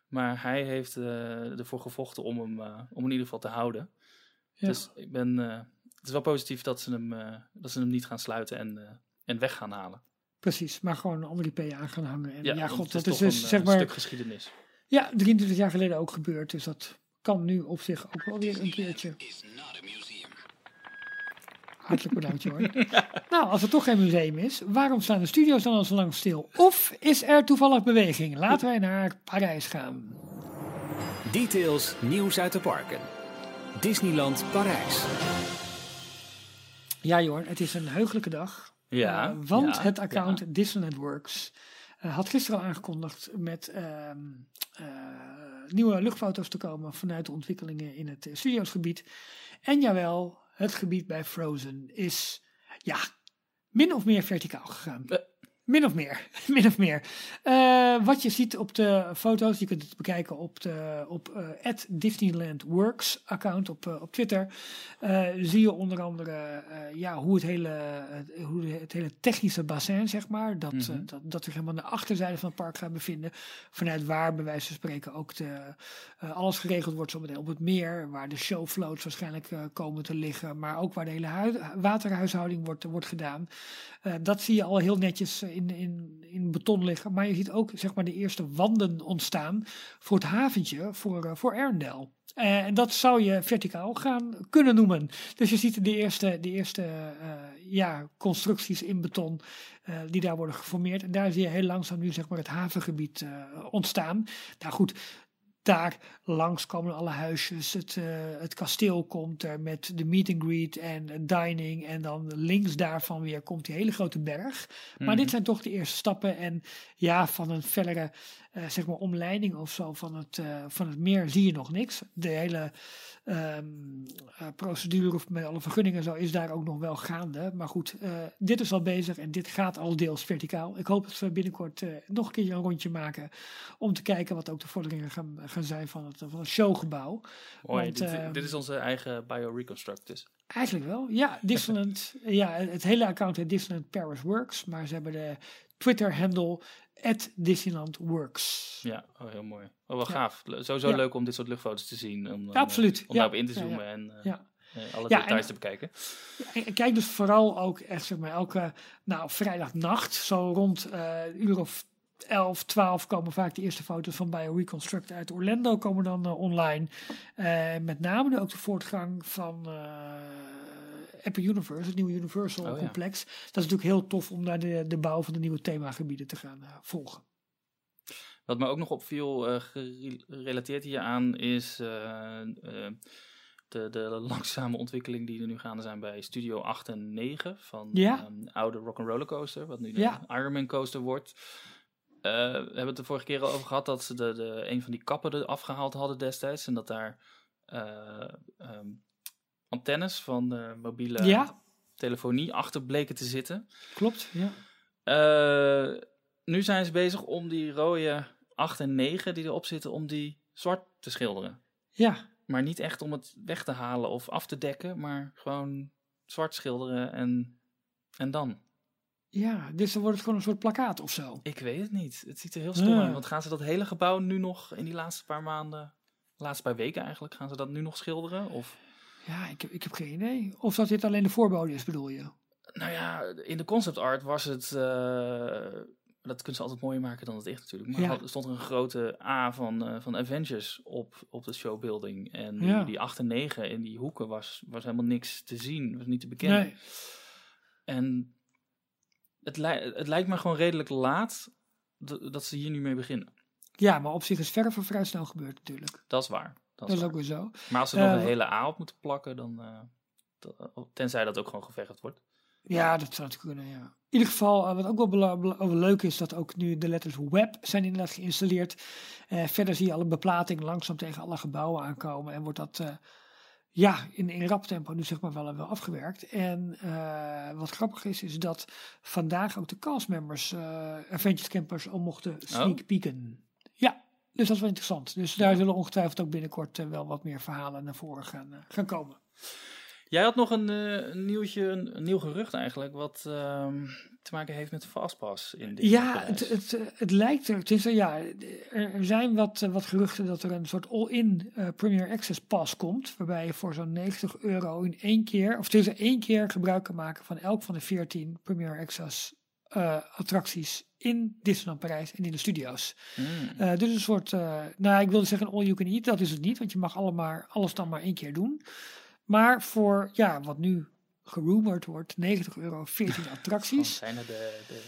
Maar hij heeft ervoor gevochten om hem, om in ieder geval te houden. Ja. Dus ik ben, eh, het is wel positief dat ze hem, eh, dat ze hem niet gaan sluiten en, eh, en weg gaan halen. precies. Maar gewoon een andere IP aan gaan hangen. En ja, god, het dat is dus een, eh, zeg maar... stuk geschiedenis. Ja, 23 jaar geleden ook gebeurd. Dus dat kan nu op zich ook wel weer een keertje. Hartelijk bedankt, hoor. nou, als het toch geen museum is, waarom staan de studio's dan al zo lang stil? Of is er toevallig beweging? Laten wij naar Parijs gaan. Details, nieuws uit de parken. Disneyland Parijs. Ja, Jorn, het is een heugelijke dag. Ja, Eh, want ja, het account Disneyland Works eh, had gisteren al aangekondigd met ehm, eh, nieuwe luchtfoto's te komen vanuit de ontwikkelingen in het studiosgebied. En jawel, het gebied bij Frozen is ja, min of meer verticaal gegaan. Min of meer, min of meer. Eh, wat je ziet op de foto's, je kunt het bekijken op de op eh Disneyland Works account op, eh, op Twitter. zie je onder andere ja, hoe, het hele, hoe het hele technische bassin, zeg maar, dat, Mhm. dat, dat zich helemaal aan de achterzijde van het park gaat bevinden. Vanuit waar, bij wijze van spreken, ook de, alles geregeld wordt zometeen op het meer. Waar de showfloats waarschijnlijk komen te liggen. Maar ook waar de hele hui- waterhuishouding wordt, wordt gedaan. Dat zie je al heel netjes in, in, in beton liggen. Maar je ziet ook zeg maar, de eerste wanden ontstaan voor het haventje voor, eh, voor Arendelle. Eh, en dat zou je verticaal gaan kunnen noemen. Dus je ziet de eerste, de eerste eh, ja, constructies in beton die daar worden geformeerd. En daar zie je heel langzaam nu zeg maar, het havengebied ontstaan. Nou goed, daar langs komen alle huisjes. Het, eh, het kasteel komt er met de meet and greet en dining. En dan links daarvan weer komt die hele grote berg. Maar Mhm. dit zijn toch de eerste stappen. En ja, van een verdere eh, zeg maar omleiding of zo van het, eh, van het meer zie je nog niks. De hele eh, procedure of met alle vergunningen en zo is daar ook nog wel gaande. Maar goed, dit is al bezig en dit gaat al deels verticaal. Ik hoop dat we binnenkort nog een keer een rondje maken om te kijken wat ook de vorderingen gaan, gaan zijn van het, van het showgebouw. Mooi, want, dit, ehm, dit is onze eigen bioreconstruct dus. Eigenlijk wel. Ja, Disneyland. ja, het hele account heet Disneyland Paris Works. Maar ze hebben de Twitter-handle at Disneyland Works. Ja, oh, heel mooi. Oh, wel Ja. gaaf. Sowieso Ja. leuk om dit soort luchtfoto's te zien. Om, Ja, absoluut. eh, Om Ja. daarop in te zoomen en Ja. eh, alle details en- te bekijken. En Kijk dus vooral ook echt zeg maar elke nou, vrijdagnacht, zo rond een uur of 11, 12 komen vaak de eerste foto's van BioReconstruct uit Orlando komen dan eh, online. Eh, met name ook de voortgang van eh Epic Universe, het nieuwe Universal Oh, ja. Dat is natuurlijk heel tof om naar de, de bouw van de nieuwe themagebieden te gaan volgen. Wat me ook nog opviel, gerelateerd hieraan, is de, de langzame ontwikkeling die er nu gaande zijn bij Studio 8 en 9 van Ja. ehm, oude Rock'n'Roller Coaster, wat nu de Ja. Ironman Coaster wordt. Eh, we hebben het de vorige keer al over gehad dat ze de, de, een van die kappen er afgehaald hadden destijds en dat daar eh, ehm, antennes van de mobiele Ja. telefonie achter bleken te zitten. Klopt, ja. Eh, nu zijn ze bezig om die rode 8 en 9 die erop zitten, om die zwart te schilderen. Ja, Maar niet echt om het weg te halen of af te dekken, maar gewoon zwart schilderen en, en dan? Ja, dus dan wordt het gewoon een soort plakkaat of zo. Ik weet het niet. Het ziet er heel stom Ja. uit. Want gaan ze dat hele gebouw nu nog in die laatste paar maanden, laatste paar weken eigenlijk, gaan ze dat nu nog schilderen? Of, Ja, ik heb, ik heb geen idee. Of dat dit alleen de voorbode is, bedoel je? nou ja, in de concept art was het, eh, dat kunnen ze altijd mooier maken dan het echt natuurlijk. Maar Ja. had- stond er een grote A van, eh, van Avengers op, op de showbuilding. En Ja. die 8 en 9 in die hoeken was, was helemaal niks te zien, was niet te bekennen. Nee. En het, het lijkt me gewoon redelijk laat dat, ze hier nu mee beginnen. Ja, maar op zich is verven vrij snel gebeurd natuurlijk. Dat is waar. Dat Dat is waar. ook weer zo. Maar als ze nog Eh, een wa- hele A op moeten plakken, dan. eh, dat- tenzij dat ook gewoon geverfd wordt. Ja, dat zou het kunnen, ja. In ieder geval, eh, wat ook wel leuk is, dat ook nu de letters web zijn inderdaad geïnstalleerd. Eh, verder zie je alle beplating langzaam tegen alle gebouwen aankomen en wordt dat, eh, ja, in, in rap tempo nu zeg maar wel, wel afgewerkt. En eh, wat grappig is, is dat vandaag ook de castmembers, eh Adventures Campers, al mochten sneak peeken. Ja, dus dat is wel interessant. Dus daar zullen ongetwijfeld ook binnenkort eh, wel wat meer verhalen naar voren gaan, gaan komen. Jij had nog een, nieuwtje, een, een nieuw gerucht eigenlijk, wat ehm, te maken heeft met de Fastpass in dit Ja, het, het, het lijkt er. Het is, er, ja, er, zijn wat, eh, wat geruchten dat er een soort all-in eh, Premier Access Pass komt. Waarbij je voor zo'n 90 euro in één keer, of er één keer gebruik kan maken van elk van de 14 Premier Access eh, attracties in Disneyland Parijs en in de studio's. Hmm. Dus een soort, nou ik wilde zeggen all you can eat, dat is het niet, want je mag allemaal, alles dan maar één keer doen. Maar voor, ja, wat nu gerumored wordt, 90 euro, 14 Gewoon attracties. zijn er de, de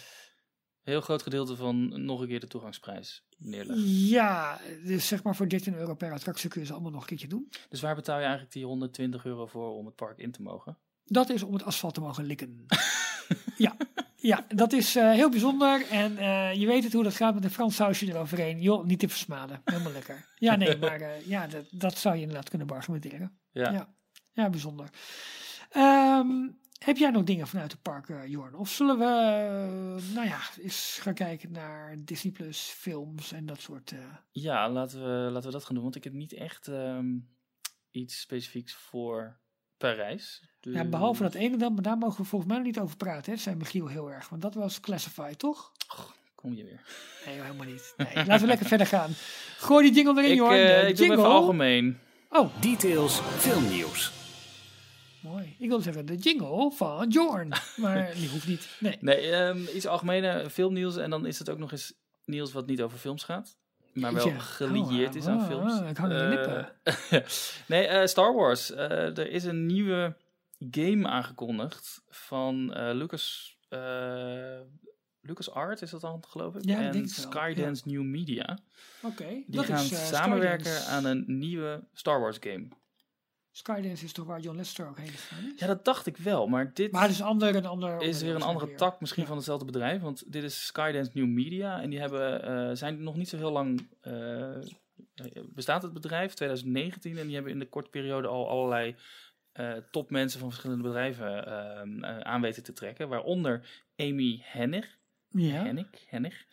heel groot gedeelte van nog een keer de toegangsprijs neerleggen. Ja, dus zeg maar voor 13 euro per attractie kun je ze allemaal nog een keertje doen. Dus waar betaal je eigenlijk die 120 euro voor om het park in te mogen? Dat is om het asfalt te mogen likken. ja, ja, dat is eh, heel bijzonder. En eh, je weet het hoe dat gaat met een Frans sausje eroverheen. Joh, niet te versmaden. Helemaal lekker. Ja, nee, maar eh, ja, dat, dat zou je inderdaad kunnen argumenteren. Ja. Ja, ja bijzonder. Ehm, heb jij nog dingen vanuit het park, eh, Jorn? Of zullen we, eh, nou ja, eens gaan kijken naar Disney Plus films en dat soort... eh, Ja, laten we, laten we dat gaan doen. Want ik heb niet echt ehm, iets specifieks voor Parijs. Ja, behalve dat ene dan, maar daar mogen we volgens mij nog niet over praten. Hè? zei Michiel heel erg, want dat was Classified, toch? Kom je weer. Nee, helemaal niet. Nee, laten we lekker verder gaan. Gooi die jingle erin, Ik, joh. eh, De ik doe hem jingle. even algemeen. Oh, Details filmnieuws. Mooi. Ik wilde zeggen de jingle van Jorn. Maar die hoeft niet. Nee. Nee, ehm, iets algemene filmnieuws. En dan is het ook nog eens nieuws wat niet over films gaat. Maar wel gelieerd Oh, is aan ah, films. ik hang aan je Eh, nee, eh, Star Wars. Eh, er is een nieuwe game aangekondigd van eh, Lucas... Lucas Art is dat dan, geloof ik? Ja, en Skydance New Media. Oké. Die dat gaan is, samenwerken Skydance. aan een nieuwe Star Wars game. Skydance is toch waar John Lester ook heen gegaan? is? Ja, dat dacht ik wel. Maar dit Maar het is ander, een ander... is weer een andere weer. tak misschien Ja. van hetzelfde bedrijf. Want dit is Skydance New Media. En die hebben, eh, zijn nog niet zo heel lang... eh, bestaat het bedrijf, 2019. En die hebben in de korte periode al allerlei eh, topmensen van verschillende bedrijven ehm, eh, aan weten te trekken. Waaronder Amy Hennig. Ja. Hennig, Hennig.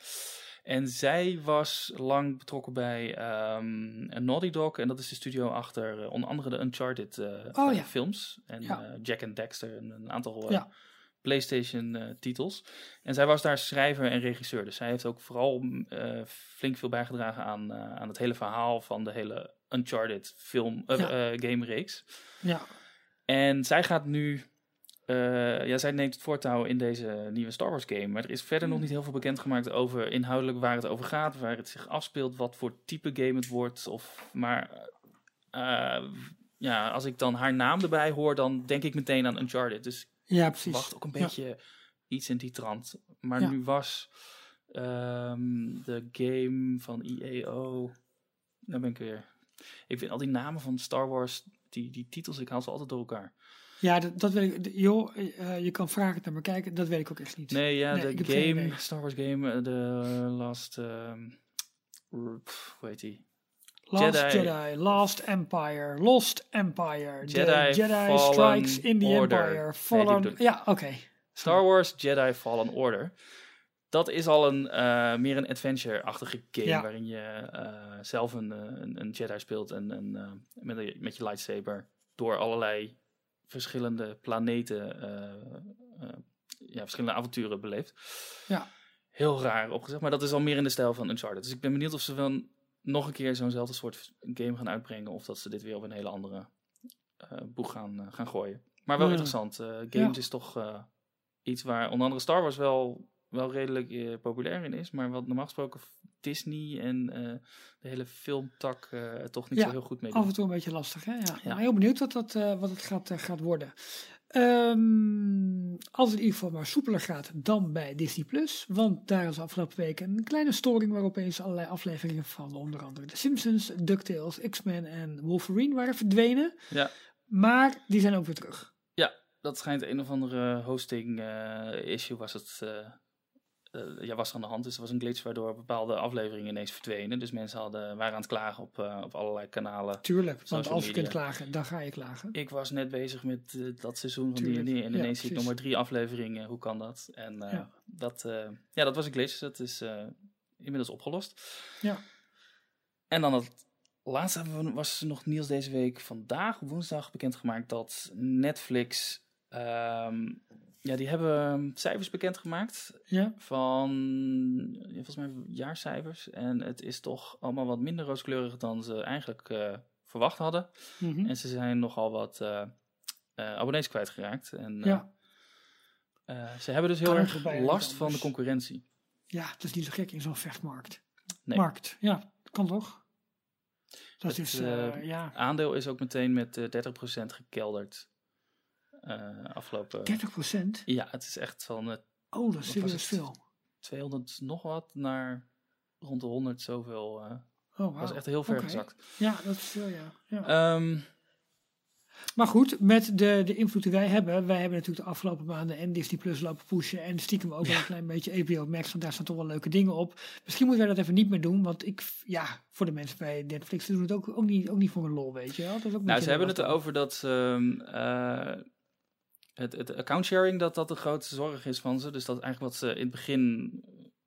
En zij was lang betrokken bij ehm Naughty Dog. En dat is de studio achter eh, onder andere de Uncharted eh, Oh, eh, ja. films. En Ja. Jack and Dexter en een aantal Ja. PlayStation titels. En zij was daar schrijver en regisseur. Dus zij heeft ook vooral flink veel bijgedragen aan, aan het hele verhaal van de hele Uncharted film, game reeks. Ja. En zij gaat nu. Eh, ja, zij neemt het voortouw in deze nieuwe Star Wars game. Maar er is verder nog niet heel veel bekendgemaakt over inhoudelijk waar het over gaat, waar het zich afspeelt, wat voor type game het wordt. Of, maar eh, ja, als ik dan haar naam erbij hoor, dan denk ik meteen aan Uncharted. Dus ja, ik precies. verwacht ook een Ja. beetje iets in die trant. Maar Ja. nu was ehm, de game van EAO. Daar ben ik weer. Ik vind al die namen van Star Wars, die, die titels, ik haal ze altijd door elkaar. Ja, dat, dat weet ik. Joh, eh, je kan vragen naar me kijken. Dat weet ik ook echt niet. Nee, ja, Nee, de game. Star Wars game, eh, de last, ehm, pff, hoe heet die? Last Jedi- Jedi, Last Empire, Lost Empire, Jedi The Jedi Fallen Strikes in the Order. Empire, Nee, Fallen... ik. ja, oké. Star Wars Jedi Fallen Order. Dat is al een eh, meer een adventure-achtige game Ja. waarin je eh, zelf een, eh, een, een Jedi speelt en, en eh, met, met je lightsaber door allerlei verschillende planeten, eh, eh, ja, verschillende avonturen beleeft. Ja. Heel raar opgezet, maar dat is al meer in de stijl van Uncharted. Dus ik ben benieuwd of ze wel nog een keer zo'nzelfde soort game gaan uitbrengen. Of dat ze dit weer op een hele andere eh boeg gaan, gaan gooien. Maar wel Ja. interessant. Games Ja. is toch iets waar onder andere Star Wars wel, wel redelijk eh, populair in is. Maar wat normaal gesproken Disney en eh, de hele filmtak eh, toch niet Ja, zo heel goed mee Af en toe een beetje lastig, hè? Ja. Ja. Maar heel benieuwd wat, dat, wat het gaat, gaat worden. Ehm, als het in ieder geval maar soepeler gaat dan bij Disney Plus. Want daar is afgelopen week een kleine storing waar opeens allerlei afleveringen van onder andere The Simpsons, DuckTales, X-Men en Wolverine waren verdwenen. Ja. Maar die zijn ook weer terug. Dat schijnt een of andere hosting eh, issue was het. Ja, was er aan de hand. Dus er was een glitch waardoor bepaalde afleveringen ineens verdwenen. Dus mensen hadden, waren aan het klagen op, eh, op allerlei kanalen. Tuurlijk, want als je kunt klagen, dan ga je klagen. Ik was net bezig met eh, dat seizoen van Tuurlijk, die en die. En ja, ineens zie ik nog maar drie afleveringen. Hoe kan dat? En eh, Ja. dat, eh, ja, dat was een glitch. Dat is eh, inmiddels opgelost. Ja. En dan het laatste was nog nieuws deze week. Vandaag, woensdag, bekendgemaakt dat Netflix... ehm, ja, die hebben cijfers bekendgemaakt Ja, van volgens mij jaarcijfers. En het is toch allemaal wat minder rooskleurig dan ze eigenlijk eh, verwacht hadden. mhm. En ze zijn nogal wat eh, eh, abonnees kwijtgeraakt. En ja. ze hebben dus heel erg last van de concurrentie. ja, het is niet zo gek in zo'n vechtmarkt. Nee. Markt, ja, kan toch? Dat Het, is, ja, Aandeel is ook meteen met eh 30% gekelderd. Eh, afgelopen. 30 procent. Ja, het is echt van eh, Oh, dat is serieus veel. 200 nog wat naar rond de 100 zoveel. eh Oh, wauw. was echt heel ver gezakt. Ja, dat is veel, ja. ja. Ehm, maar goed, met de, de invloed die wij hebben. Wij hebben natuurlijk de afgelopen maanden en Disney Plus lopen pushen. En stiekem ook wel een klein beetje HBO Max. Want daar staan toch wel leuke dingen op. Misschien moeten wij dat even niet meer doen. Want ik, ja, voor de mensen bij Netflix doen het ook, ook, niet, ook niet voor een lol, weet je wel. Dat is ook een Nou, ze hebben het erover dat eh, het, het account sharing dat dat de grootste zorg is van ze. Dus dat is eigenlijk wat ze in het begin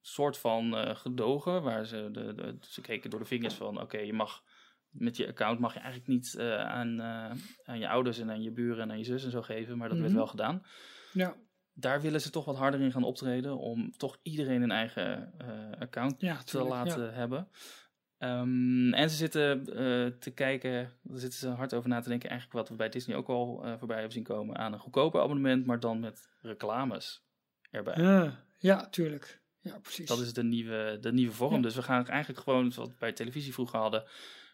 soort van eh, gedogen, waar ze, de, de, ze keken door de vingers van, oké, je mag met je account mag je eigenlijk niet eh, aan, eh, aan je ouders en aan je buren en aan je zus en zo geven, maar dat werd Mhm. wel gedaan. Ja, Daar willen ze toch wat harder in gaan optreden om toch iedereen een eigen eh, account ja, te tuurlijk, laten ja. hebben. Ehm, en ze zitten eh, te kijken, daar zitten ze hard over na te denken, eigenlijk wat we bij Disney ook al eh, voorbij hebben zien komen, aan een goedkoper abonnement, maar dan met reclames erbij. Ah, ja, tuurlijk. Ja, precies. Dat is de nieuwe, de nieuwe vorm. Ja. Dus we gaan eigenlijk gewoon, zoals we bij televisie vroeger hadden,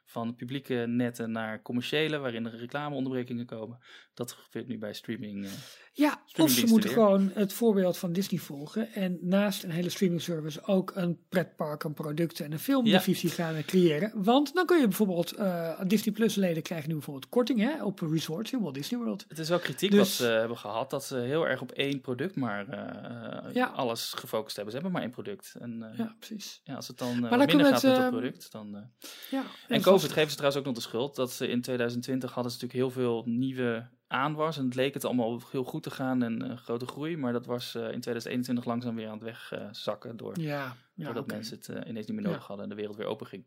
van publieke netten naar commerciële, waarin er reclameonderbrekingen komen. Dat gebeurt nu bij streaming. eh. Ja, of ze moeten weer. gewoon het voorbeeld van Disney volgen. En naast een hele streaming service ook een pretpark, een producten en een filmdivisie gaan creëren. Want dan kun je bijvoorbeeld, eh, Disney Plus leden krijgen nu bijvoorbeeld korting hè, op resorts in Walt Disney World. Het is wel kritiek Dus- wat ze hebben gehad, dat ze heel erg op één product maar eh, Ja. alles gefocust hebben. Ze hebben maar één product. En eh, Ja, precies. ja, als het dan eh, minder gaat het, met dat ehm, product, dan... eh, Ja, En COVID lastig. geven ze trouwens ook nog de schuld. Dat ze in 2020 hadden ze natuurlijk heel veel nieuwe aanwas. En het leek het allemaal heel goed te gaan en eh, grote groei. Maar dat was eh, in 2021 langzaam weer aan het wegzakken. door, Ja, ja doordat mensen het eh, ineens niet meer Ja. nodig hadden en de wereld weer open ging.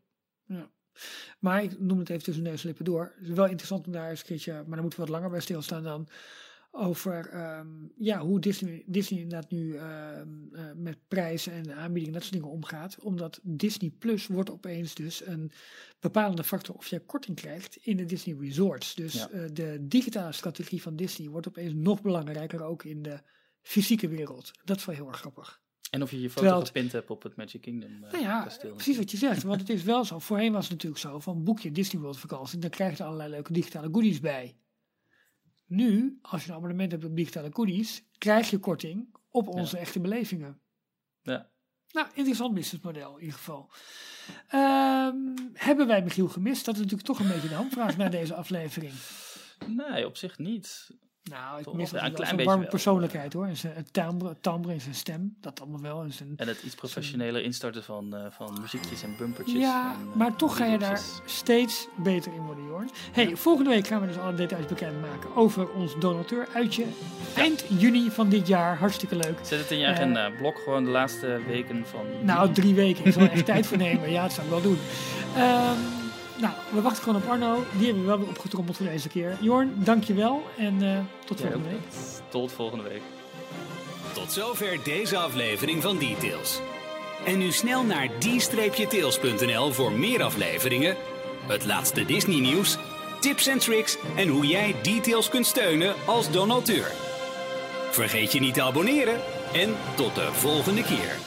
Maar ik noem het even tussen neus en lippen door. Het is wel interessant om daar eens een keertje, maar dan moeten we wat langer bij stilstaan dan. Over ehm, ja, hoe Disney, Disney inderdaad nu ehm, eh, met prijzen en aanbiedingen dat soort dingen omgaat. Omdat Disney Plus wordt opeens dus een bepalende factor of jij korting krijgt in de Disney Resorts. Dus Ja. eh, de digitale strategie van Disney wordt opeens nog belangrijker ook in de fysieke wereld. Dat is wel heel erg grappig. En of je je foto het- gepind hebt op het Magic Kingdom eh, Nou ja, kasteel. precies wat je zegt. Want het is wel zo. Voorheen was het natuurlijk zo van boek je Disney World vakantie. Dan krijg je er allerlei leuke digitale goodies bij. Nu, als je een abonnement hebt op digitale goodies, krijg je korting op onze echte belevingen. Ja. Nou, interessant businessmodel in ieder geval. Ehm, hebben wij Michiel gemist? Dat is natuurlijk toch een beetje de hamvraag na deze aflevering. Nee, op zich niet. Nou, ik mis. Ja, een klein zijn warme beetje wel. persoonlijkheid hoor. En zijn het timbre, timbre in zijn stem. Dat allemaal wel. En zijn, En het iets professioneler instarten van, eh, van muziekjes en bumpertjes. Ja, en, eh, maar toch ga je daar steeds beter in worden, Jorn. Hey, volgende week gaan we dus alle details bekendmaken over ons donateur-uitje. Eind juni van dit jaar. Hartstikke leuk. Zet het in je Eh, agenda. Blok gewoon de laatste weken van... Nou, drie weken. Ik zal er echt tijd voor nemen. Ja, dat zou ik wel doen. Ehm, nou, we wachten gewoon op Arno. Die hebben we wel weer opgetrommeld voor deze keer. Jorn, dankjewel en uh, tot volgende week. Tot volgende week. Tot zover deze aflevering van Details. En nu snel naar d-tails.nl voor meer afleveringen, het laatste Disney nieuws, tips en tricks en hoe jij Details kunt steunen als donateur. Vergeet je niet te abonneren en tot de volgende keer.